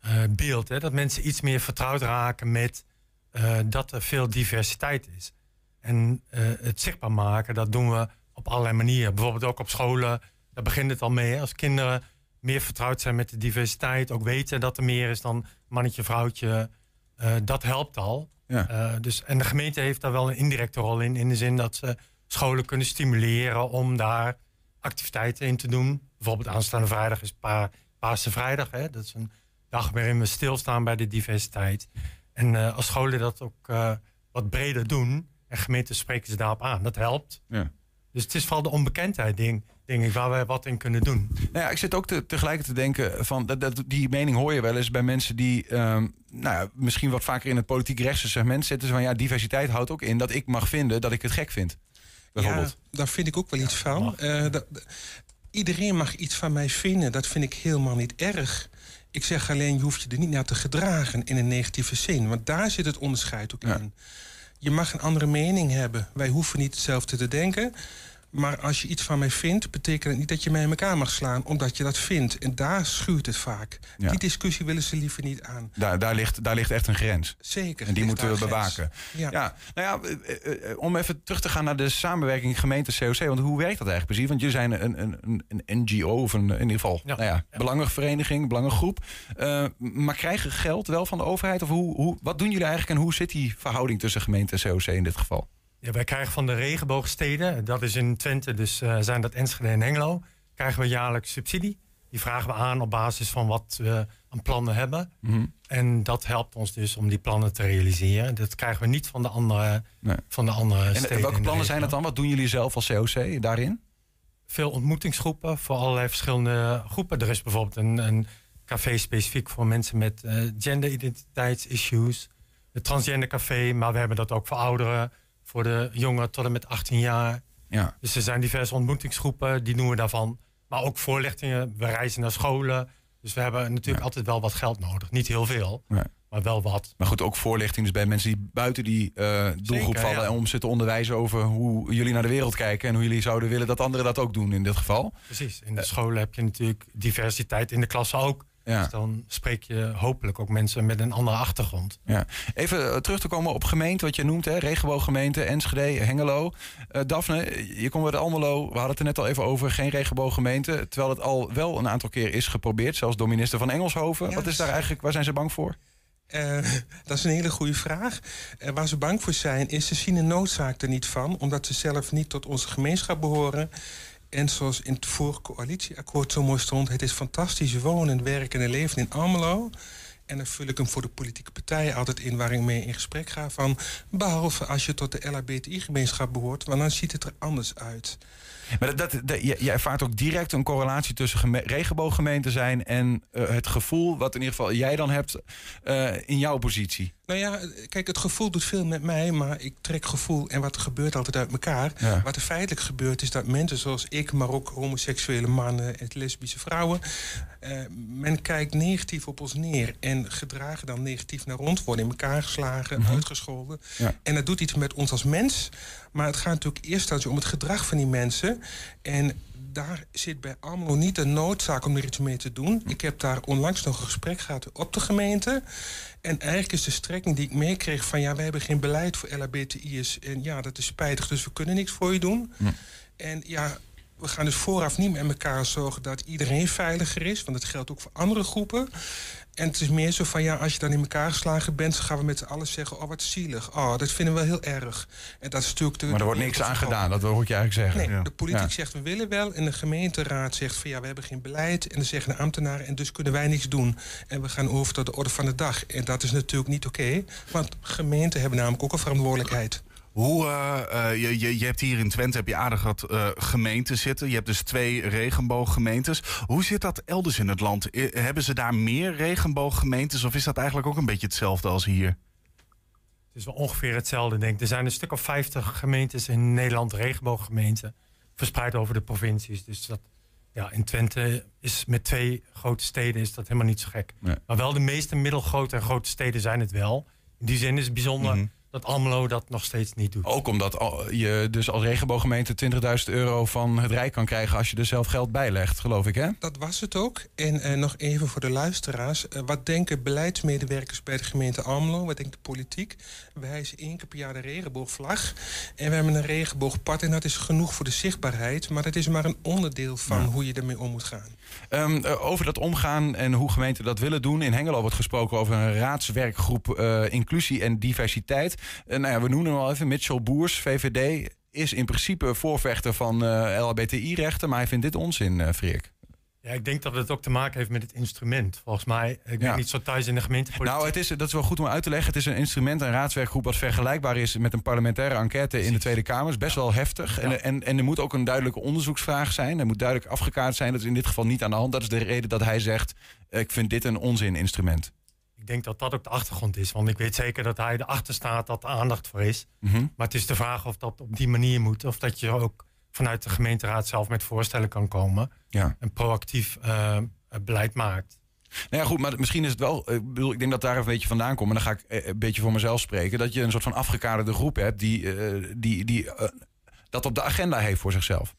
eh, beeld. Hè? Dat mensen iets meer vertrouwd raken met eh, dat er veel diversiteit is. En eh, het zichtbaar maken, dat doen we op allerlei manieren. Bijvoorbeeld ook op scholen, daar begint het al mee. Als kinderen meer vertrouwd zijn met de diversiteit, ook weten dat er meer is dan mannetje, vrouwtje, eh, dat helpt al. Ja. Eh, dus, en de gemeente heeft daar wel een indirecte rol in, in de zin dat ze scholen kunnen stimuleren om daar activiteiten in te doen. Bijvoorbeeld aanstaande vrijdag is pa Paarse Vrijdag. Hè? Dat is een dag waarin we stilstaan bij de diversiteit. En eh, als scholen dat ook wat breder doen, en gemeenten spreken ze daarop aan, dat helpt. Ja. Dus het is vooral de onbekendheid, ding, denk ik, waar wij wat in kunnen doen. Nou ja, ik zit ook te, tegelijk te denken van dat, dat, die mening hoor je wel eens bij mensen die ehm, nou ja, misschien wat vaker in het politiek rechtse segment zitten. Van ja, diversiteit houdt ook in dat ik mag vinden dat ik het gek vind. Bijvoorbeeld. Ja, daar vind ik ook wel iets van. Eh, dat- iedereen mag iets van mij vinden. Dat vind ik helemaal niet erg. Ik zeg alleen, je hoeft je er niet naar te gedragen in een negatieve zin. Want daar zit het onderscheid ook Ja. in. Je mag een andere mening hebben. Wij hoeven niet hetzelfde te denken. Maar als je iets van mij vindt, betekent het niet dat je mij in elkaar mag slaan, omdat je dat vindt. En daar schuurt het vaak. Ja. Die discussie willen ze liever niet aan. Daar, daar, ligt, daar ligt echt een grens. Zeker. En die moeten we bewaken. Ja. Ja, nou ja, eh, eh, eh, om even terug te gaan naar de samenwerking gemeente-COC. Want hoe werkt dat eigenlijk precies? Want jullie zijn een, een, een, een NGO of een, in ieder geval Ja. Nou ja, belangenvereniging, belangengroep. Eh, maar krijgen geld wel van de overheid? Of hoe, hoe, wat doen jullie eigenlijk en hoe zit die verhouding tussen gemeente en COC in dit geval? Ja, wij krijgen van de regenboogsteden, dat is in Twente, dus eh, zijn dat Enschede en Hengelo, krijgen we jaarlijks subsidie. Die vragen we aan op basis van wat we aan plannen hebben. Mhm. En dat helpt ons dus om die plannen te realiseren. Dat krijgen we niet van de andere, Nee. van de andere En steden. eh, welke plannen zijn dat dan? Wat doen jullie zelf als COC daarin? Veel ontmoetingsgroepen voor allerlei verschillende groepen. Er is bijvoorbeeld een, een café specifiek voor mensen met eh genderidentiteitsissues. Het transgender café, maar we hebben dat ook voor ouderen. Voor de jongeren tot en met 18 jaar. Ja. Dus er zijn diverse ontmoetingsgroepen, die doen we daarvan. Maar ook voorlichtingen, we reizen naar scholen. Dus we hebben natuurlijk Ja. altijd wel wat geld nodig. Niet heel veel, maar wel wat. Maar goed, ook voorlichting dus bij mensen die buiten die eh, doelgroep Zeker, vallen. En om ze te onderwijzen over hoe jullie naar de wereld kijken. En hoe jullie zouden willen dat anderen dat ook doen in dit geval. Precies. In de scholen heb je natuurlijk diversiteit in de klasse ook. Ja. Dus dan spreek je hopelijk ook mensen met een andere achtergrond. Ja. Even eh, terug te komen op gemeente, wat je noemt, hè? regenbooggemeente, Enschede, Hengelo. Eh Daphne, je komt uit Almelo, we hadden het er net al even over, geen regenbooggemeente. Terwijl het al wel een aantal keer is geprobeerd, zelfs door minister van Engelshoven. Ja, wat is daar eigenlijk, waar zijn ze bang voor? Eh, dat is een hele goede vraag. Waar ze bang voor zijn, is ze zien de noodzaak er niet van, omdat ze zelf niet tot onze gemeenschap behoren. En zoals in het vorige coalitieakkoord zo mooi stond, het is fantastisch wonen, werken en leven in Almelo. En dan vul ik hem voor de politieke partijen altijd in waar ik mee in gesprek ga van. Behalve als je tot de LHBTI-gemeenschap behoort, want dan ziet het er anders uit. Maar dat, ervaart ook direct een correlatie tussen geme- regenbooggemeenten zijn en eh, het gevoel wat in ieder geval jij dan hebt eh, in jouw positie. Nou ja, kijk, het gevoel doet veel met mij, maar ik trek gevoel en wat er gebeurt altijd uit elkaar. Ja. Wat er feitelijk gebeurt is dat mensen zoals ik, maar ook homoseksuele mannen en lesbische vrouwen, eh, men kijkt negatief op ons neer en gedragen dan negatief naar ons, worden in elkaar geslagen, uitgescholden. Ja. En dat doet iets met ons als mens, maar het gaat natuurlijk eerst om het gedrag van die mensen. En daar zit bij AMLO niet de noodzaak om er iets mee te doen. Ik heb daar onlangs nog een gesprek gehad op de gemeente. En eigenlijk is de strekking die ik meekreeg van... ja, wij hebben geen beleid voor LHBTI'ers. En ja, dat is spijtig, dus we kunnen niks voor je doen. En ja, we gaan dus vooraf niet met elkaar zorgen dat iedereen veiliger is. Want dat geldt ook voor andere groepen. En het is meer zo van, ja, als je dan in elkaar geslagen bent... dan gaan we met z'n allen zeggen, oh, wat zielig. Oh, dat vinden we wel heel erg. En dat is natuurlijk... De, Maar er wordt niks aan gedaan, dat hoor ik je eigenlijk zeggen. Nee, Ja. de politiek Ja. zegt we willen wel en de gemeenteraad zegt van ja, we hebben geen beleid. En dan zeggen de ambtenaren en dus kunnen wij niks doen. En we gaan over tot de orde van de dag. En dat is natuurlijk niet oké, want gemeenten hebben namelijk ook een verantwoordelijkheid. Hoe, eh, eh, je, je, je hebt hier in Twente heb je aardig wat eh, gemeenten zitten. Je hebt dus twee regenbooggemeentes. Hoe zit dat elders in het land? I- hebben ze daar meer regenbooggemeentes of is dat eigenlijk ook een beetje hetzelfde als hier? Het is wel ongeveer hetzelfde, denk ik. Er zijn een stuk of 50 gemeentes in Nederland, regenbooggemeenten, verspreid over de provincies. Dus dat, ja, in Twente is met twee grote steden is dat helemaal niet zo gek. Nee. Maar wel de meeste middelgrote en grote steden zijn het wel. In die zin is het bijzonder Mhm. Dat Almelo dat nog steeds niet doet. Ook omdat je dus als regenbooggemeente 20.000 euro van het Rijk kan krijgen als je er zelf geld bij legt, geloof ik, hè? Dat was het ook. En eh, nog even voor de luisteraars. Eh, wat denken beleidsmedewerkers bij de gemeente Almelo? Wat denkt de politiek? Wij hijsen één keer per jaar de regenboogvlag. En we hebben een regenboogpad. En dat is genoeg voor de zichtbaarheid. Maar dat is maar een onderdeel van hoe je ermee om moet gaan. Ehm, eh, over dat omgaan en hoe gemeenten dat willen doen. In Hengelo wordt gesproken over een raadswerkgroep eh, inclusie en diversiteit. Eh, nou ja, we noemen hem al even. Mitchell Boers, VVD, is in principe voorvechter van LHBTI-rechten. Maar hij vindt dit onzin, Freek. Ja, ik denk dat het ook te maken heeft met het instrument. Volgens mij, ik ben Ja. niet zo thuis in de gemeentepolitiek. Nou, het is, dat is wel goed om uit te leggen. Het is een instrument, een raadswerkgroep... wat vergelijkbaar is met een parlementaire enquête in de Tweede Kamer. is best wel heftig. En, en, en er moet ook een duidelijke onderzoeksvraag zijn. Er moet duidelijk afgekaart zijn. Dat is in dit geval niet aan de hand. Dat is de reden dat hij zegt... ik vind dit een onzin-instrument. Ik denk dat dat ook de achtergrond is. Want ik weet zeker dat hij erachter staat dat er aandacht voor is. Mhm. Maar het is de vraag of dat op die manier moet. Of dat je ook vanuit de gemeenteraad zelf met voorstellen kan komen. Ja. En proactief eh, beleid maakt. Nou ja, goed, maar misschien is het wel... eh, Ik, bedoel, ik denk dat daar een beetje vandaan komt. En dan ga ik eh, een beetje voor mezelf spreken. Dat je een soort van afgekaderde groep hebt... die, die, die dat op de agenda heeft voor zichzelf.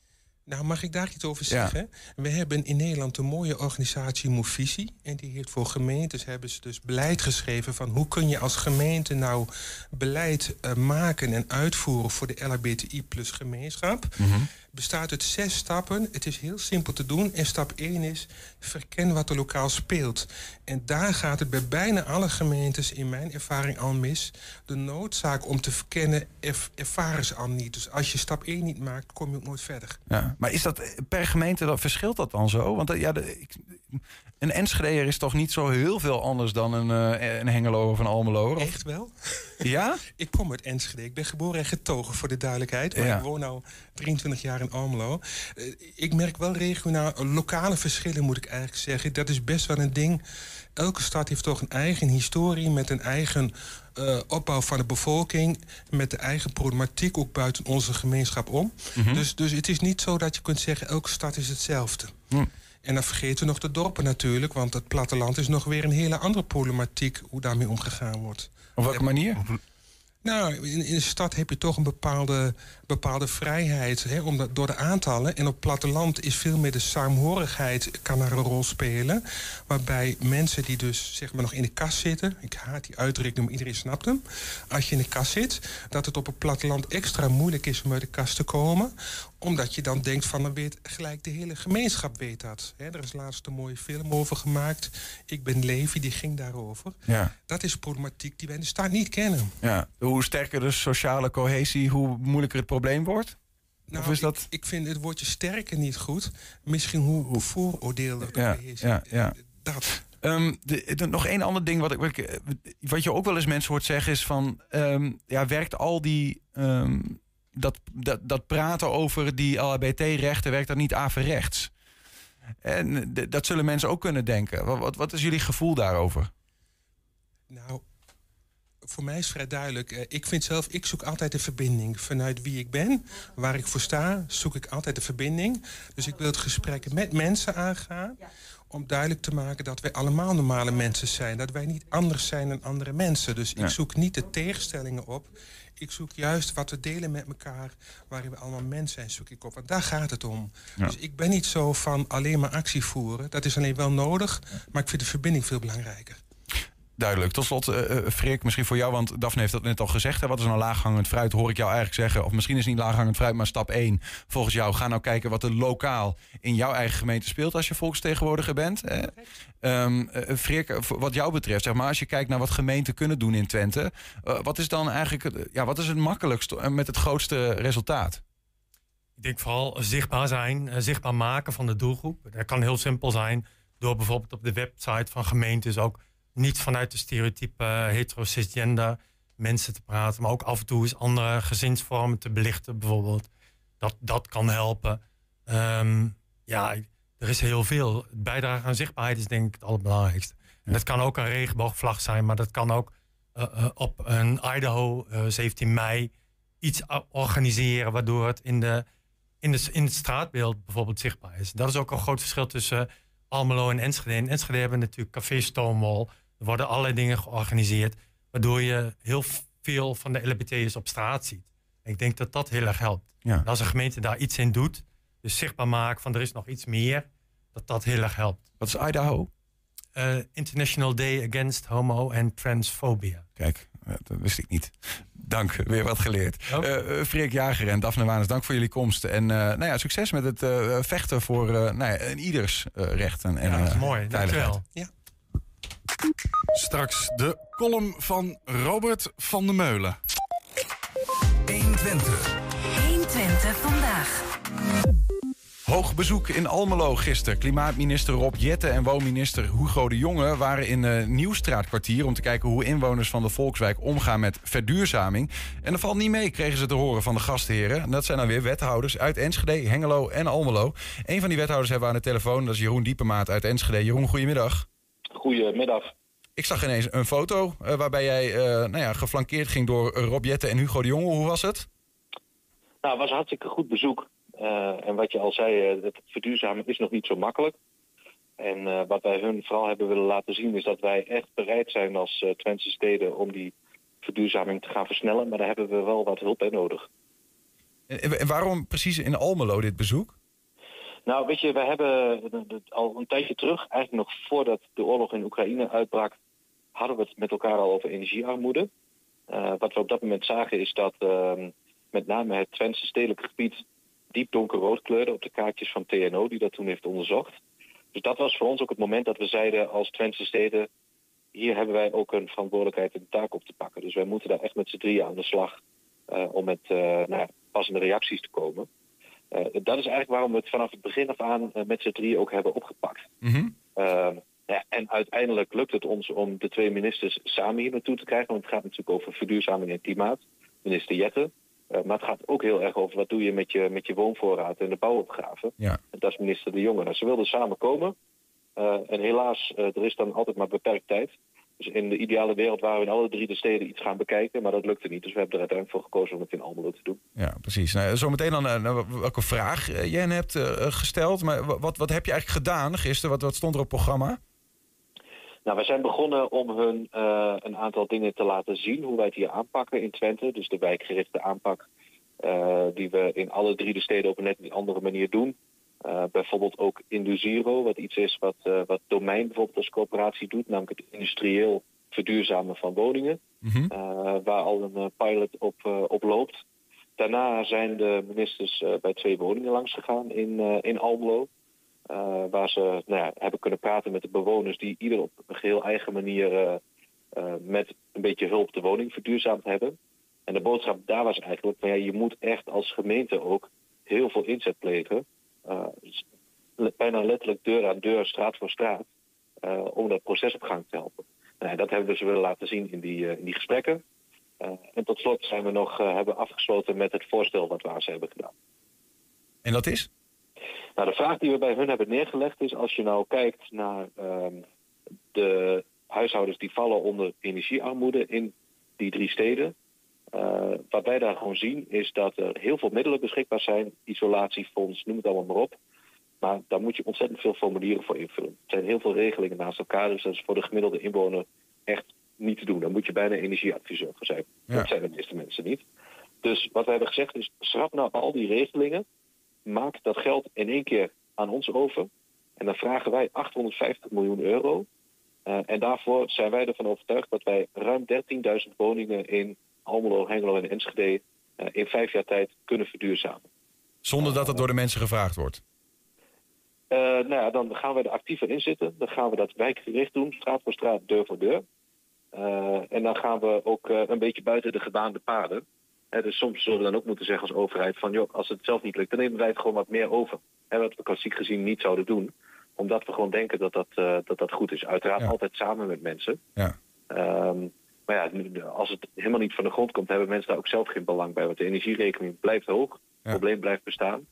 Nou, mag ik daar iets over Ja. zeggen? We hebben in Nederland een mooie organisatie Movisie. En die heeft voor gemeentes hebben ze dus beleid geschreven van hoe kun je als gemeente nou beleid eh, maken en uitvoeren voor de LHBTI plus gemeenschap. Bestaat uit zes stappen. Het is heel simpel te doen. En stap 1 is verken wat er lokaal speelt. En daar gaat het bij bijna alle gemeentes in mijn ervaring al mis. De noodzaak om te verkennen erv- ervaren ze al niet. Dus als je stap 1 niet maakt, kom je ook nooit verder. Ja. Maar is dat per gemeente, dat, verschilt dat dan zo? Want eh, ja, de, ik, een Enschedeer is toch niet zo heel veel anders dan een, eh, een Hengelo of een Almelo? Of- Echt wel? Ja? Ik kom uit Enschede. Ik ben geboren en getogen voor de duidelijkheid. Maar Ja. ik woon nu 23 jaar in Almelo. Eh, ik merk wel regionaal, eh, lokale verschillen moet ik eigenlijk zeggen. Dat is best wel een ding. Elke stad heeft toch een eigen historie met een eigen eh, opbouw van de bevolking. Met de eigen problematiek ook buiten onze gemeenschap om. dus, dus het is niet zo dat je kunt zeggen elke stad is hetzelfde. Hm. En dan vergeten we nog de dorpen natuurlijk. Want het platteland is nog weer een hele andere problematiek hoe daarmee omgegaan wordt. Op welke manier? Nou, in, in de stad heb je toch een bepaalde, bepaalde vrijheid hè, omdat, door de aantallen. En op platteland is veel meer de saamhorigheid kan daar een rol spelen. Waarbij mensen die dus zeg maar nog in de kast zitten... ik haat die uitdrukking, maar iedereen snapt hem. Als je in de kast zit, dat het op het platteland extra moeilijk is om uit de kast te komen omdat je dan denkt van, dan weet gelijk de hele gemeenschap weet dat. Hè, er is laatst een mooie film over gemaakt. Ik ben Levi, die ging daarover. Ja. Dat is problematiek die wij in de stad niet kennen. ja. Hoe sterker de sociale cohesie, hoe moeilijker het probleem wordt? Nou, Of is dat- ik, ik vind het woordje sterker niet goed. Misschien hoe vooroordeel er Ja, is. ja, ja. Dat. Ehm, de, de- nog één ander ding wat, ik, wat, ik, wat je ook wel eens mensen hoort zeggen is van... ehm, ja, werkt al die... ehm, dat, dat, dat praten over die LHBT-rechten, werkt dat niet averechts? En dat zullen mensen ook kunnen denken. Wat, wat, wat is jullie gevoel daarover? Nou, voor mij is vrij duidelijk. Eh, ik vind zelf, ik zoek altijd de verbinding. Vanuit wie ik ben, waar ik voor sta, zoek ik altijd de verbinding. Dus ik wil het gesprek met mensen aangaan. Om duidelijk te maken dat wij allemaal normale mensen zijn. Dat wij niet anders zijn dan andere mensen. Dus ik zoek niet de tegenstellingen op. Ik zoek juist wat we delen met elkaar, waarin we allemaal mensen zijn, zoek ik op. Want daar gaat het om. Dus ik ben niet zo van alleen maar actie voeren. Dat is alleen wel nodig, maar ik vind de verbinding veel belangrijker. Duidelijk. Tot slot, uh, Freek, misschien voor jou, want Daphne heeft dat net al gezegd. Hè? Wat is nou laaghangend fruit, hoor ik jou eigenlijk zeggen. Of misschien is het niet laaghangend fruit, maar stap 1. Volgens jou, ga nou kijken wat er lokaal in jouw eigen gemeente speelt... als je volksvertegenwoordiger bent. Um, Freek, wat jou betreft, zeg maar, als je kijkt naar wat gemeenten kunnen doen in Twente... wat is dan eigenlijk ja, wat is het makkelijkst met het grootste resultaat? Ik denk vooral zichtbaar zijn, zichtbaar maken van de doelgroep. Dat kan heel simpel zijn door bijvoorbeeld op de website van gemeentes ook niet vanuit de stereotype hetero mensen te praten, maar ook af en toe eens andere gezinsvormen te belichten, bijvoorbeeld. Dat, dat kan helpen. Ehm, ja, er is heel veel. Bijdrage aan zichtbaarheid is denk ik het allerbelangrijkste. En dat kan ook een regenboogvlag zijn, maar dat kan ook uh, uh, op een Idaho 17 mei iets organiseren, waardoor het in, de, in, de, in het straatbeeld bijvoorbeeld zichtbaar is. Dat is ook een groot verschil tussen Almelo en Enschede. In Enschede hebben natuurlijk Café Stonewall. Er worden allerlei dingen georganiseerd. Waardoor je heel veel van de LBT's op straat ziet. ik denk dat dat heel erg helpt. Ja. als een gemeente daar iets in doet. Dus zichtbaar maken van er is nog iets meer. Dat dat heel erg helpt. Wat is Idaho? Uh, International Day Against Homo and Transphobia. Kijk, eh, dat wist ik niet. Dank, weer wat geleerd. Oh. Uh, Freek Jager en Daphne Wanes, dank voor jullie komst. En uh, nou ja, succes met het vechten voor nou ja, ieders rechten. En, ja, dat is mooi. Dankjewel. Ja. Straks de column van Robert van der Meulen. 120. 120 vandaag. Hoog bezoek in Almelo gisteren. Klimaatminister Rob Jette en woonminister Hugo de Jonge waren in uh, Nieuwstraatkwartier om te kijken hoe inwoners van de Volkswijk omgaan met verduurzaming. En dat valt niet mee, kregen ze te horen van de gastheren. En dat zijn dan weer wethouders uit Enschede, Hengelo en Almelo. Een van die wethouders hebben we aan de telefoon, dat is Jeroen Diepemaat uit Enschede. Jeroen, goedemiddag. Goedemiddag. Ik zag ineens een foto uh, waarbij jij uh, nou ja, geflankeerd ging door Rob Jette en Hugo de Jonge. Hoe was het? Nou, het was een hartstikke goed bezoek. Uh, en wat je al zei, het verduurzamen is nog niet zo makkelijk. En wat wij hun vooral hebben willen laten zien is dat wij echt bereid zijn als Twentse steden om die verduurzaming te gaan versnellen. Maar daar hebben we wel wat hulp bij nodig. En, waarom precies in Almelo dit bezoek? Nou, weet je, we hebben al een tijdje terug, eigenlijk nog voordat de oorlog in Oekraïne uitbrak, hadden we het met elkaar al over energiearmoede. Uh, wat we op dat moment zagen is dat uh, met name het Twentse stedelijke gebied diep donkerrood kleurde op de kaartjes van TNO die dat toen heeft onderzocht. Dus dat was voor ons ook het moment dat we zeiden als Twentse steden, hier hebben wij ook een verantwoordelijkheid en taak op te pakken. Dus wij moeten daar echt met z'n drieën aan de slag uh, om met nou, passende reacties te komen. Uh, dat is eigenlijk waarom we het vanaf het begin af aan uh, met z'n drieën ook hebben opgepakt. Mm -hmm. uh, ja, en uiteindelijk lukt het ons om de twee ministers samen hier naartoe te krijgen. Want het gaat natuurlijk over verduurzaming en klimaat. Minister Jette. Maar het gaat ook heel erg over wat doe je met je, met je woonvoorraad en de bouwopgave. Ja. En dat is minister De Jonge. Nou, ze wilden samen komen. en helaas, er is dan altijd maar beperkt tijd. Dus in de ideale wereld waren we in alle drie de steden iets gaan bekijken, maar dat lukte niet. Dus we hebben er uiteindelijk voor gekozen om het in Almelo te doen. Ja, precies. Nou, zometeen dan uh, welke vraag jij hebt gesteld. Maar wat, wat heb je eigenlijk gedaan gisteren? Wat, wat stond er op het programma? Nou, we zijn begonnen om hun een aantal dingen te laten zien hoe wij het hier aanpakken in Twente. Dus de wijkgerichte aanpak die we in alle drie de steden op een net andere manier doen. Uh, bijvoorbeeld ook Induziro, wat iets is wat, wat Domein bijvoorbeeld als coöperatie doet, namelijk het industrieel verduurzamen van woningen, mm -hmm. uh, waar al een pilot op, op loopt. Daarna zijn de ministers bij twee woningen langs gegaan in, in Almelo, waar ze nou ja, hebben kunnen praten met de bewoners die ieder op een geheel eigen manier met een beetje hulp de woning verduurzaamd hebben. En de boodschap daar was eigenlijk, van, ja, je moet echt als gemeente ook heel veel inzet plegen bijna letterlijk deur aan deur, straat voor straat, om dat proces op gang te helpen. Nou, dat hebben we ze willen laten zien in die, in die gesprekken. en tot slot zijn we nog hebben afgesloten met het voorstel wat we aan ze hebben gedaan. En dat is? Nou, de vraag die we bij hun hebben neergelegd is: als je nou kijkt naar ehm, de huishoudens die vallen onder energiearmoede in die drie steden. Uh, wat wij daar gewoon zien is dat er heel veel middelen beschikbaar zijn. Isolatiefonds, noem het allemaal maar op. Maar daar moet je ontzettend veel formulieren voor invullen. Er zijn heel veel regelingen naast elkaar. Dus dat is voor de gemiddelde inwoner echt niet te doen. Dan moet je bijna energieadviseur voor zijn. Dat zijn de meeste mensen niet. Dus wat wij hebben gezegd is, schrap nou al die regelingen. Maak dat geld in één keer aan ons over. En dan vragen wij 850 miljoen euro. Uh, en daarvoor zijn wij ervan overtuigd dat wij ruim 13.000 woningen in Almelo, Hengelo en Enschede uh, in vijf jaar tijd kunnen verduurzamen. Zonder dat het door de mensen gevraagd wordt? Uh, nou ja, dan gaan we er actiever in zitten. Dan gaan we dat wijkgericht doen, straat voor straat, deur voor deur. En dan gaan we ook een beetje buiten de gebaande paden. He, dus soms zullen we dan ook moeten zeggen als overheid van... joh, als het zelf niet lukt, dan nemen wij het gewoon wat meer over. He, wat we klassiek gezien niet zouden doen. Omdat we gewoon denken dat dat, uh, dat, dat goed is. Uiteraard ja. altijd samen met mensen. Ja. Um, maar ja, als het helemaal niet van de grond komt... hebben mensen daar ook zelf geen belang bij. Want de energierekening blijft hoog. Het ja. probleem blijft bestaan.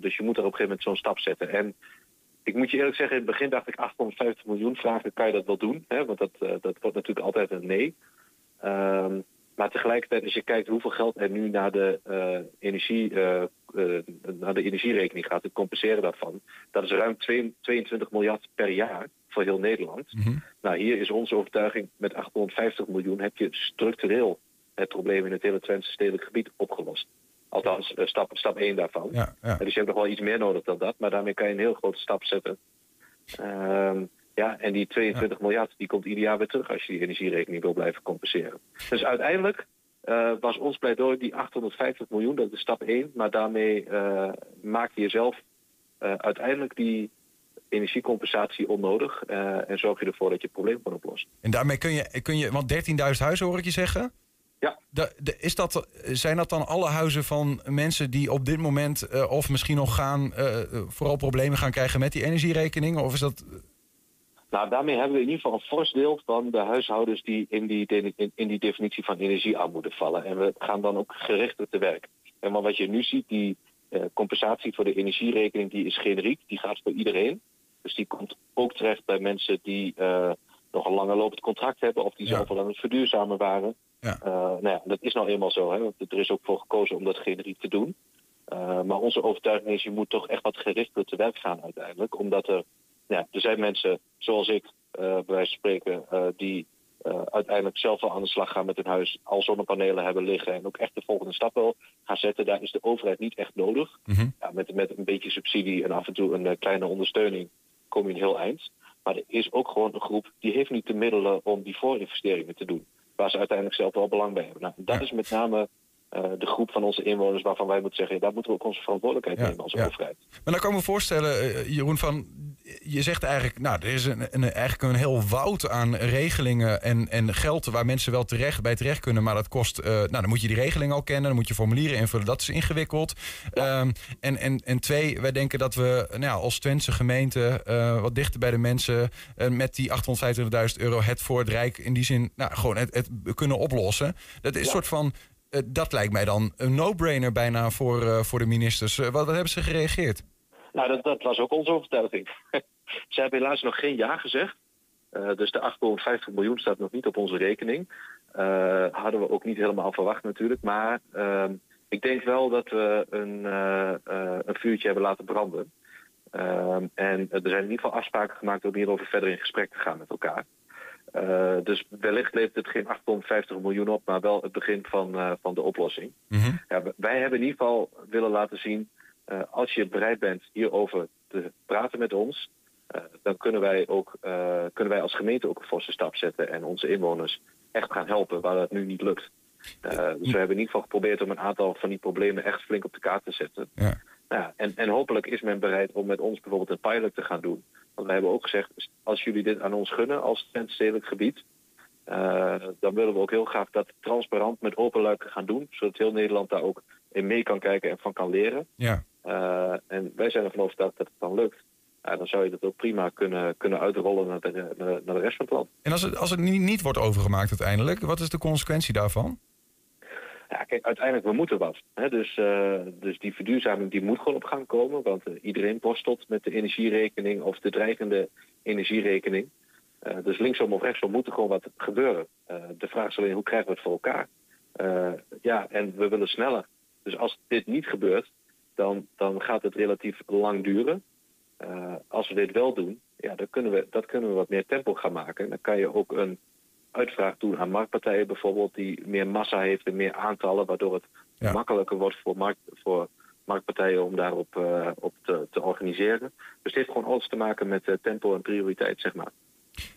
dus je moet er op een gegeven moment zo'n stap zetten. En ik moet je eerlijk zeggen, in het begin dacht ik 850 miljoen vragen, kan je dat wel doen? Hè? Want dat, uh, dat wordt natuurlijk altijd een nee. Um, maar tegelijkertijd, als je kijkt hoeveel geld er nu naar de, uh, energie, uh, naar de energierekening gaat, het compenseren daarvan, dat is ruim 22 miljard per jaar voor heel Nederland. Mhm. Nou, hier is onze overtuiging, met 850 miljoen heb je structureel het probleem in het hele Twentse stedelijk gebied opgelost. Althans, stap, stap 1 daarvan. Ja, ja. Dus je hebt nog wel iets meer nodig dan dat. Maar daarmee kan je een heel grote stap zetten. Um, ja, en die 22 ja. miljard die komt ieder jaar weer terug als je die energierekening wil blijven compenseren. Dus uiteindelijk uh, was ons pleidooi die 850 miljoen, dat is stap 1. Maar daarmee uh, maak je jezelf uh, uiteindelijk die energiecompensatie onnodig. en zorg je ervoor dat je het probleem kan oplossen. En daarmee kun je, kun je want 13.000 huizen hoor ik je zeggen? Ja. De, de, is dat, zijn dat dan alle huizen van mensen die op dit moment of misschien nog gaan vooral problemen gaan krijgen met die energierekening? Of is dat. Nou, daarmee hebben we in ieder geval een fors deel van de huishoudens die in die, in, in die definitie van energiearmoede vallen. En we gaan dan ook gerichter te werk. En maar wat je nu ziet, die uh, compensatie voor de energierekening, die is generiek, die gaat voor iedereen. Dus die komt ook terecht bij mensen die nog een langer lopend contract hebben of die ja. zelf al aan het verduurzamen waren. Ja. Uh, nou ja, dat is nou eenmaal zo. Hè? Want er is ook voor gekozen om dat generiek te doen. Maar onze overtuiging is, je moet toch echt wat gerichter te werk gaan uiteindelijk. Omdat er, ja, er zijn mensen zoals ik, uh, bij wijze van spreken, die uiteindelijk zelf wel aan de slag gaan met hun huis, al zonnepanelen hebben liggen en ook echt de volgende stap wel gaan zetten. Daar is de overheid niet echt nodig. Mm -hmm. ja, met, met een beetje subsidie en af en toe een kleine ondersteuning kom je een heel eind. Maar er is ook gewoon een groep die heeft niet de middelen om die voorinvesteringen te doen waar ze uiteindelijk zelf wel belang bij hebben. Nou, dat ja. is met name de groep van onze inwoners waarvan wij moeten zeggen... daar moeten we ook onze verantwoordelijkheid ja, nemen als ja. overheid. Maar dan kan ik me voorstellen, uh, Jeroen, van... je zegt eigenlijk, nou, er is een, een, eigenlijk een heel woud aan regelingen en, en geld... waar mensen wel terecht, bij terecht kunnen, maar dat kost... Uh, nou, dan moet je die regeling al kennen, dan moet je formulieren invullen. Dat is ingewikkeld. Ja. Um, en, en, en twee, wij denken dat we nou ja, als Twentse gemeente... wat dichter bij de mensen met die 825.000 euro... het voor het Rijk in die zin nou, gewoon het, het kunnen oplossen. Dat is een soort van... Uh, dat lijkt mij dan een no-brainer bijna voor, uh, voor de ministers. Wat, wat, hebben ze gereageerd? Nou, dat, dat was ook onze overtuiging. ze hebben helaas nog geen ja gezegd. dus de 850 miljoen staat nog niet op onze rekening. hadden we ook niet helemaal verwacht natuurlijk. Maar ehm, ik denk wel dat we een, een vuurtje hebben laten branden. Ehm, en er zijn in ieder geval afspraken gemaakt om hierover verder in gesprek te gaan met elkaar. Uh, dus wellicht levert het geen 850 miljoen op, maar wel het begin van, uh, van de oplossing. Mm -hmm. ja, wij hebben in ieder geval willen laten zien, uh, als je bereid bent hierover te praten met ons, dan kunnen wij, ook, kunnen wij als gemeente ook een forse stap zetten en onze inwoners echt gaan helpen waar dat nu niet lukt. dus we hebben in ieder geval geprobeerd om een aantal van die problemen echt flink op de kaart te zetten. Ja. Nou, en, en hopelijk is men bereid om met ons bijvoorbeeld een pilot te gaan doen. Want wij hebben ook gezegd, als jullie dit aan ons gunnen als stedelijk gebied... Uh, dan willen we ook heel graag dat transparant met open luiken gaan doen. Zodat heel Nederland daar ook in mee kan kijken en van kan leren. Ja. Uh, en wij zijn ervan overtuigd dat het dan lukt. Uh, dan zou je dat ook prima kunnen, kunnen uitrollen naar de, naar, naar de rest van het land. En als het, als het niet, niet wordt overgemaakt uiteindelijk, wat is de consequentie daarvan? Ja, kijk, uiteindelijk, we moeten wat. Hè? Dus, uh, dus die verduurzaming die moet gewoon op gang komen. Want uh, iedereen borstelt met de energierekening of de dreigende energierekening. Eh, dus linksom of rechtsom moet er gewoon wat gebeuren. Eh, de vraag is alleen hoe krijgen we het voor elkaar? Eh, ja, en we willen sneller. Dus als dit niet gebeurt, dan, dan gaat het relatief lang duren. Eh, als we dit wel doen, ja, dan kunnen we, dat kunnen we wat meer tempo gaan maken. Dan kan je ook een uitvraag doen aan marktpartijen bijvoorbeeld, die meer massa heeft en meer aantallen, waardoor het Ja. makkelijker wordt voor, markt, voor marktpartijen om daarop eh, op te, te organiseren. Dus dit heeft gewoon alles te maken met eh, tempo en prioriteit, zeg maar.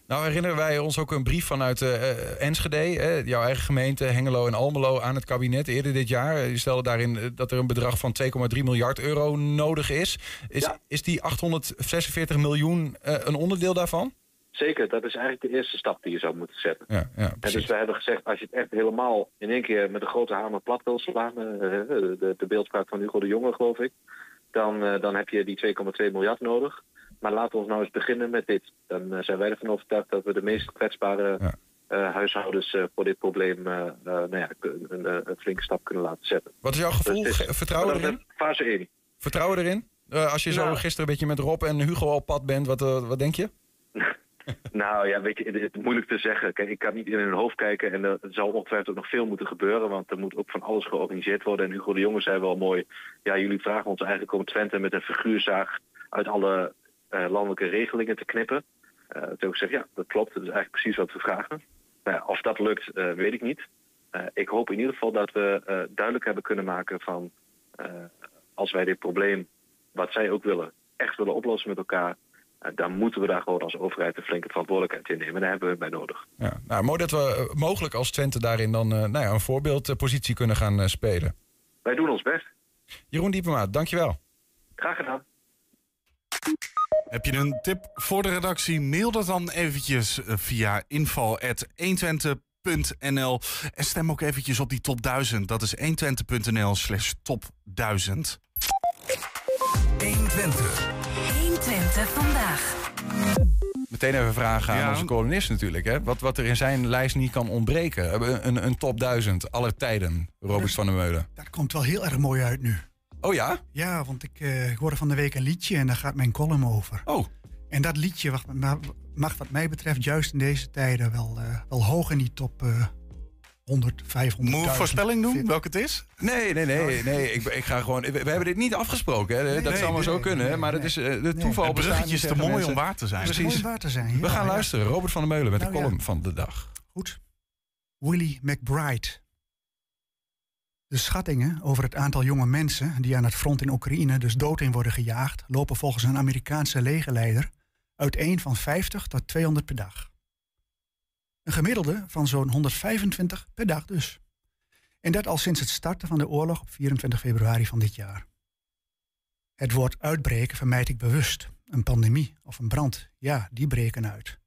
Nou herinneren wij ons ook een brief vanuit eh, Enschede, jouw eigen gemeente, Hengelo en Almelo, aan het kabinet eerder dit jaar. Je stelde daarin dat er een bedrag van 2,3 miljard euro nodig is. Is, Ja. is die 846 miljoen een onderdeel daarvan? Zeker, dat is eigenlijk de eerste stap die je zou moeten zetten. Ja, ja En dus precies. we hebben gezegd, als je het echt helemaal in één keer met een grote hamer plat wil slaan, eh, de, de, beeldspraak van Hugo de Jonge geloof ik, dan, eh, dan heb je die 2,2 miljard nodig. Maar laten we ons nou eens beginnen met dit. Dan eh, zijn wij ervan overtuigd dat we de meest kwetsbare Ja. eh, huishoudens eh, voor dit probleem eh, eh, nou ja, een, een, een flinke stap kunnen laten zetten. Wat is jouw gevoel? Dus het is- Ge- Vertrouwen erin? Fase 1. Vertrouwen erin? Eh, als je zo Nou. gisteren een beetje met Rob en Hugo op pad bent, wat, wat denk je? Nou ja, weet je, het is moeilijk te zeggen. Ik kan niet in hun hoofd kijken en er zal ongetwijfeld ook nog veel moeten gebeuren, want er moet ook van alles georganiseerd worden. En Hugo de Jonge zei wel mooi, ja, jullie vragen ons eigenlijk om Twente met een figuurzaag uit alle eh, landelijke regelingen te knippen. Eh toen ik gezegd, ja, dat klopt, dat is eigenlijk precies wat we vragen. Nou of dat lukt, eh, weet ik niet. Ik hoop in ieder geval dat we duidelijk hebben kunnen maken van, als wij dit probleem, wat zij ook willen, echt willen oplossen met elkaar, eh, dan moeten we daar gewoon als overheid een flinke verantwoordelijkheid in nemen. En daar hebben we het bij nodig. Ja. Nou, mooi dat we eh, mogelijk als Twente daarin dan eh, nou ja, een voorbeeldpositie kunnen gaan eh, spelen. Wij doen ons best. Jeroen Diepema, dankjewel. Graag gedaan. Heb je een tip voor de redactie? Mail dat dan eventjes eh, via info.120.nl en stem ook eventjes op die top 1000. Dat is 120.nl slash top 1000. 120. 120 vandaag. Meteen even vragen aan Ja. onze columnist natuurlijk. Hè? Wat, wat er in zijn lijst niet kan ontbreken. Een, een, een top 1000, alle tijden. Robert van der Meulen. Dat komt wel heel erg mooi uit nu. Oh ja? Ja, want ik eh, hoorde van de week een liedje en daar gaat mijn column over. Oh, En dat liedje mag, mag wat mij betreft juist in deze tijden wel, eh, wel hoog in die top eh 100, 500. Moet ik voorspelling doen welke het is? nee, nee, nee. nee. Ik, ik ga gewoon, we, we hebben dit niet afgesproken. Hè? dat nee, zou maar zo nee, kunnen. nee, maar dat nee. is, eh, de toeval Het bruggetje is te mooi mensen. om waar te zijn. Het Precies. mooi om waar te zijn. We gaan ja. luisteren. Robert van der Meulen met Nou, de ja. column van de dag. Goed. Willie McBride. De schattingen over het aantal jonge mensen die aan het front in Oekraïne dus dood in worden gejaagd, lopen volgens een Amerikaanse legerleider uiteen van 50 tot 200 per dag. Een gemiddelde van zo'n 125 per dag dus. En dat al sinds het starten van de oorlog op 24 februari van dit jaar. Het woord uitbreken vermijd ik bewust. Een pandemie of een brand, ja, die breken uit.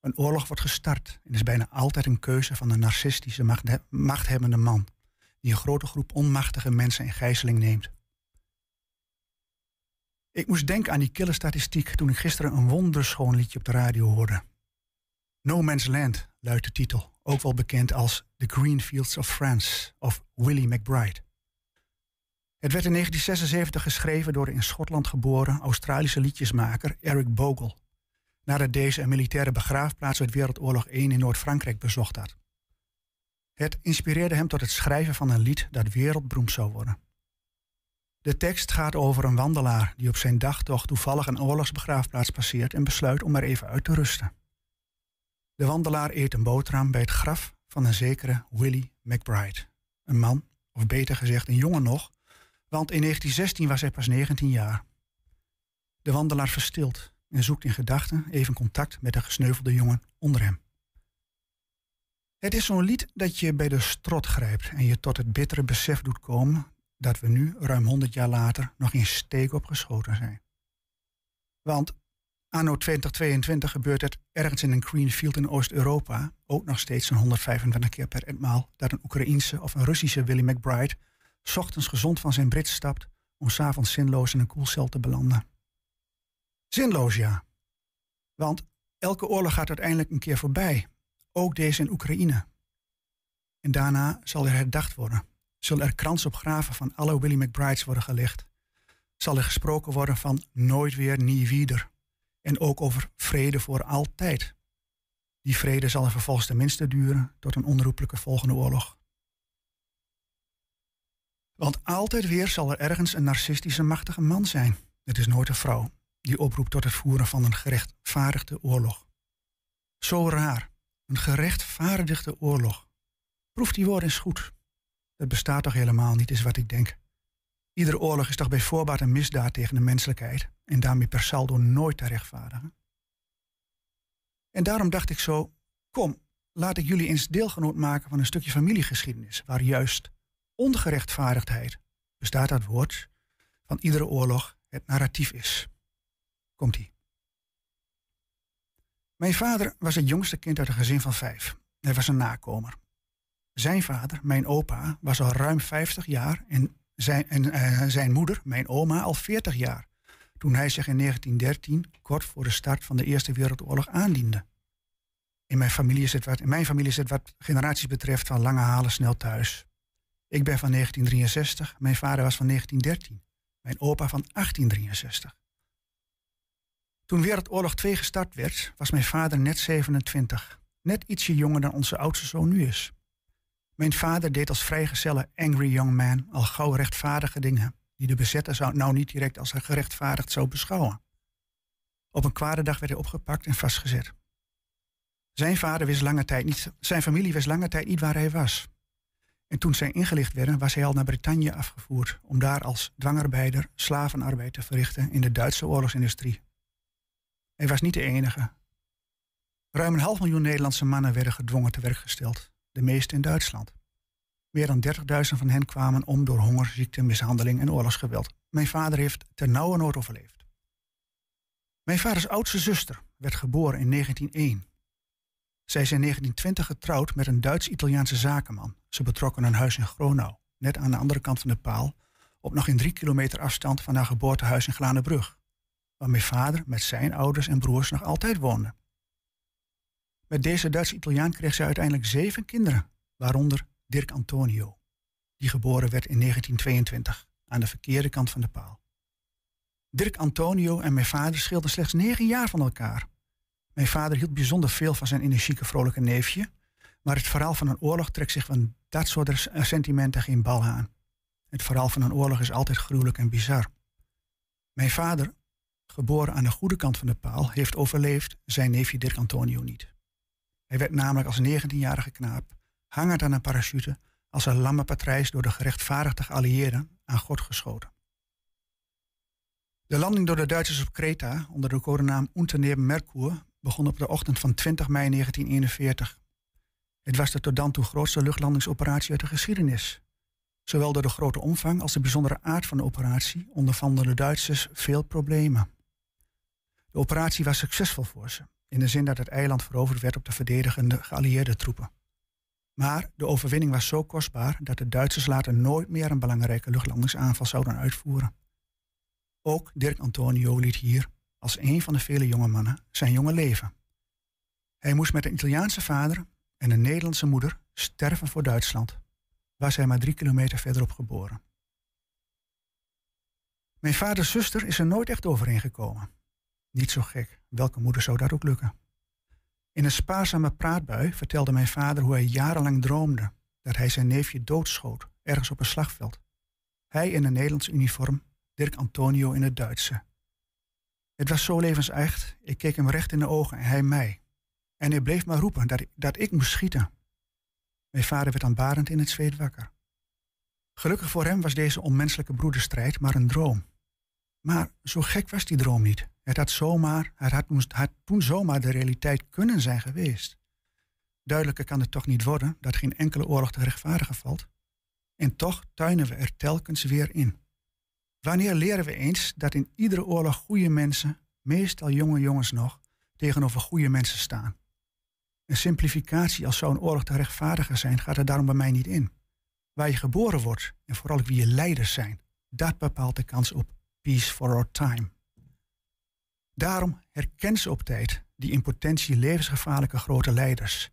Een oorlog wordt gestart en is bijna altijd een keuze van een narcistische machthe- machthebbende man die een grote groep onmachtige mensen in gijzeling neemt. Ik moest denken aan die kille statistiek toen ik gisteren een wonderschoon liedje op de radio hoorde. No Man's Land luidt de titel, ook wel bekend als The Green Fields of France of Willie McBride. Het werd in 1976 geschreven door de in Schotland geboren Australische liedjesmaker Eric Bogle nadat deze een militaire begraafplaats uit Wereldoorlog I in Noord-Frankrijk bezocht had. Het inspireerde hem tot het schrijven van een lied dat wereldberoemd zou worden. De tekst gaat over een wandelaar die op zijn dagtocht toevallig een oorlogsbegraafplaats passeert en besluit om er even uit te rusten. De wandelaar eet een boterham bij het graf van een zekere Willie McBride. Een man, of beter gezegd een jongen nog, want in 1916 was hij pas 19 jaar. De wandelaar verstilt en zoekt in gedachten even contact met de gesneuvelde jongen onder hem. Het is zo'n lied dat je bij de strot grijpt en je tot het bittere besef doet komen dat we nu, ruim 100 jaar later, nog in steek op geschoten zijn. Want anno 2022 gebeurt het ergens in een green field in Oost-Europa ook nog steeds zo'n 125 keer per etmaal dat een Oekraïense of een Russische Willie McBride ochtends gezond van zijn Brits stapt om s'avonds zinloos in een koelcel te belanden. Zinloos, ja. Want elke oorlog gaat uiteindelijk een keer voorbij. Ook deze in Oekraïne. En daarna zal er herdacht worden. Zullen er krans op graven van alle Willie McBrides worden gelegd. Zal er gesproken worden van nooit weer, nie wieder. En ook over vrede voor altijd. Die vrede zal er vervolgens tenminste duren tot een onroepelijke volgende oorlog. Want altijd weer zal er ergens een narcistische machtige man zijn. Het is nooit een vrouw die oproept tot het voeren van een gerechtvaardigde oorlog. Zo raar, een gerechtvaardigde oorlog. Proef die woord eens goed. Het bestaat toch helemaal niet, is wat ik denk. Iedere oorlog is toch bij voorbaat een misdaad tegen de menselijkheid en daarmee per saldo nooit te rechtvaardigen. En daarom dacht ik zo, kom, laat ik jullie eens deelgenoot maken van een stukje familiegeschiedenis, waar juist ongerechtvaardigdheid, bestaat dat woord, van iedere oorlog het narratief is. Komt-ie. Mijn vader was het jongste kind uit een gezin van vijf. Hij was een nakomer. Zijn vader, mijn opa, was al ruim 50 jaar en zijn, en, uh, zijn moeder, mijn oma, al 40 jaar. Toen hij zich in 1913, kort voor de start van de Eerste Wereldoorlog, aandiende. In mijn familie het wat, in mijn familie het wat generaties betreft van lange halen snel thuis. Ik ben van 1963, mijn vader was van 1913, mijn opa van 1863. Toen Wereldoorlog 2 gestart werd, was mijn vader net 27, net ietsje jonger dan onze oudste zoon nu is. Mijn vader deed als vrijgezelle angry young man al gauw rechtvaardige dingen, die de bezetter zou nou niet direct als gerechtvaardigd zou beschouwen. Op een kwade dag werd hij opgepakt en vastgezet. Zijn vader wist lange tijd niet, zijn familie wist lange tijd niet waar hij was. En toen zij ingelicht werden, was hij al naar Bretagne afgevoerd om daar als dwangarbeider slavenarbeid te verrichten in de Duitse oorlogsindustrie. Hij was niet de enige. Ruim een half miljoen Nederlandse mannen werden gedwongen te werk gesteld, de meeste in Duitsland. Meer dan 30.000 van hen kwamen om door honger, ziekte, mishandeling en oorlogsgeweld. Mijn vader heeft ter nauwe nood overleefd. Mijn vaders oudste zuster werd geboren in 1901. Zij is in 1920 getrouwd met een Duits-Italiaanse zakenman. Ze betrokken een huis in Gronau, net aan de andere kant van de paal, op nog in drie kilometer afstand van haar geboortehuis in Glanenbrug, waar mijn vader met zijn ouders en broers nog altijd woonde. Met deze Duits-Italiaan kreeg ze uiteindelijk zeven kinderen, waaronder Dirk Antonio, die geboren werd in 1922 aan de verkeerde kant van de paal. Dirk Antonio en mijn vader scheelden slechts negen jaar van elkaar. Mijn vader hield bijzonder veel van zijn energieke, vrolijke neefje, maar het verhaal van een oorlog trekt zich van dat soort sentimenten geen bal aan. Het verhaal van een oorlog is altijd gruwelijk en bizar. Mijn vader, geboren aan de goede kant van de paal, heeft overleefd, zijn neefje Dirk Antonio niet. Hij werd namelijk als 19-jarige knaap, hangend aan een parachute, als een lamme patrijs door de gerechtvaardigde geallieerden aan God geschoten. De landing door de Duitsers op Kreta onder de codenaam Unternehmen Merkur begon op de ochtend van 20 mei 1941. Het was de tot dan toe grootste luchtlandingsoperatie uit de geschiedenis. Zowel door de grote omvang als de bijzondere aard van de operatie ondervonden de Duitsers veel problemen. De operatie was succesvol voor ze, in de zin dat het eiland veroverd werd op de verdedigende geallieerde troepen. Maar de overwinning was zo kostbaar dat de Duitsers later nooit meer een belangrijke luchtlandingsaanval zouden uitvoeren. Ook Dirk Antonio liet hier, als een van de vele jonge mannen, zijn jonge leven. Hij moest met een Italiaanse vader en een Nederlandse moeder sterven voor Duitsland, waar zij maar drie kilometer verderop geboren. Mijn vaders zuster is er nooit echt overeengekomen. Niet zo gek, welke moeder zou dat ook lukken? In een spaarzame praatbui vertelde mijn vader hoe hij jarenlang droomde dat hij zijn neefje doodschoot ergens op een slagveld. Hij in een Nederlands uniform, Dirk Antonio in het Duitse. Het was zo levensecht, ik keek hem recht in de ogen en hij mij. En hij bleef maar roepen dat ik, dat ik moest schieten. Mijn vader werd aanbarend in het zweet wakker. Gelukkig voor hem was deze onmenselijke broederstrijd maar een droom. Maar zo gek was die droom niet. Het had, zomaar, het had, toen zomaar de realiteit kunnen zijn geweest. Duidelijker kan het toch niet worden dat geen enkele oorlog te rechtvaardigen valt. En toch tuinen we er telkens weer in. Wanneer leren we eens dat in iedere oorlog goede mensen, meestal jonge jongens nog, tegenover goede mensen staan? Een simplificatie als zou een oorlog te rechtvaardigen zijn, gaat er daarom bij mij niet in. Waar je geboren wordt en vooral wie je leiders zijn, dat bepaalt de kans op peace for our time. Daarom herken ze op tijd die in potentie levensgevaarlijke grote leiders.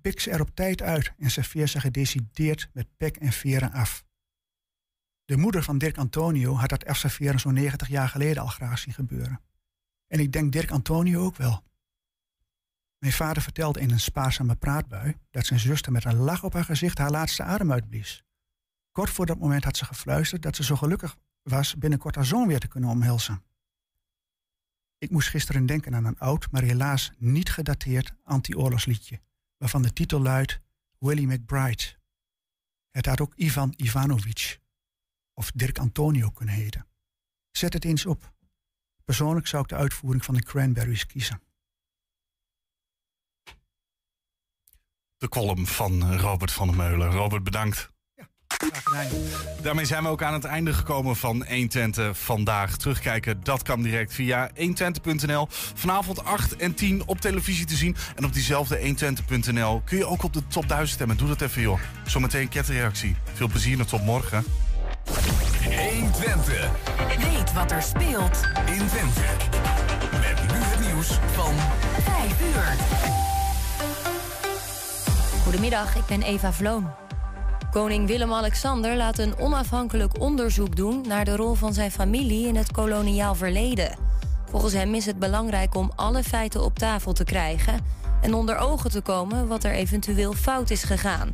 Pik ze er op tijd uit en serveer ze gedecideerd met pek en veren af. De moeder van Dirk Antonio had dat afserveren zo'n 90 jaar geleden al graag zien gebeuren. En ik denk Dirk Antonio ook wel. Mijn vader vertelde in een spaarzame praatbui dat zijn zuster met een lach op haar gezicht haar laatste adem uitblies. Kort voor dat moment had ze gefluisterd dat ze zo gelukkig was binnenkort haar zoon weer te kunnen omhelzen. Ik moest gisteren denken aan een oud, maar helaas niet gedateerd anti-oorlogsliedje, waarvan de titel luidt Willie McBride. Het had ook Ivan Ivanovic of Dirk Antonio kunnen heten. Zet het eens op. Persoonlijk zou ik de uitvoering van de Cranberries kiezen. De column van Robert van der Meulen. Robert, bedankt. Daarmee zijn we ook aan het einde gekomen van 120 vandaag. Terugkijken, dat kan direct via 120.nl. Vanavond 8 en 10 op televisie te zien. En op diezelfde 120.nl kun je ook op de top 1000 stemmen. Doe dat even joh. Zometeen ketreactie. Veel plezier en tot morgen. 120 Weet wat er speelt in Twente. Met nu het nieuws van 5 uur. Goedemiddag, ik ben Eva Vloon. Koning Willem-Alexander laat een onafhankelijk onderzoek doen naar de rol van zijn familie in het koloniaal verleden. Volgens hem is het belangrijk om alle feiten op tafel te krijgen en onder ogen te komen wat er eventueel fout is gegaan.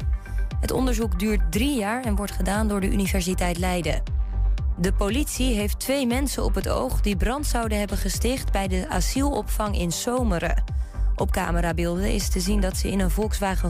Het onderzoek duurt drie jaar en wordt gedaan door de Universiteit Leiden. De politie heeft twee mensen op het oog die brand zouden hebben gesticht bij de asielopvang in Zomeren. Op camerabeelden is te zien dat ze in een Volkswagen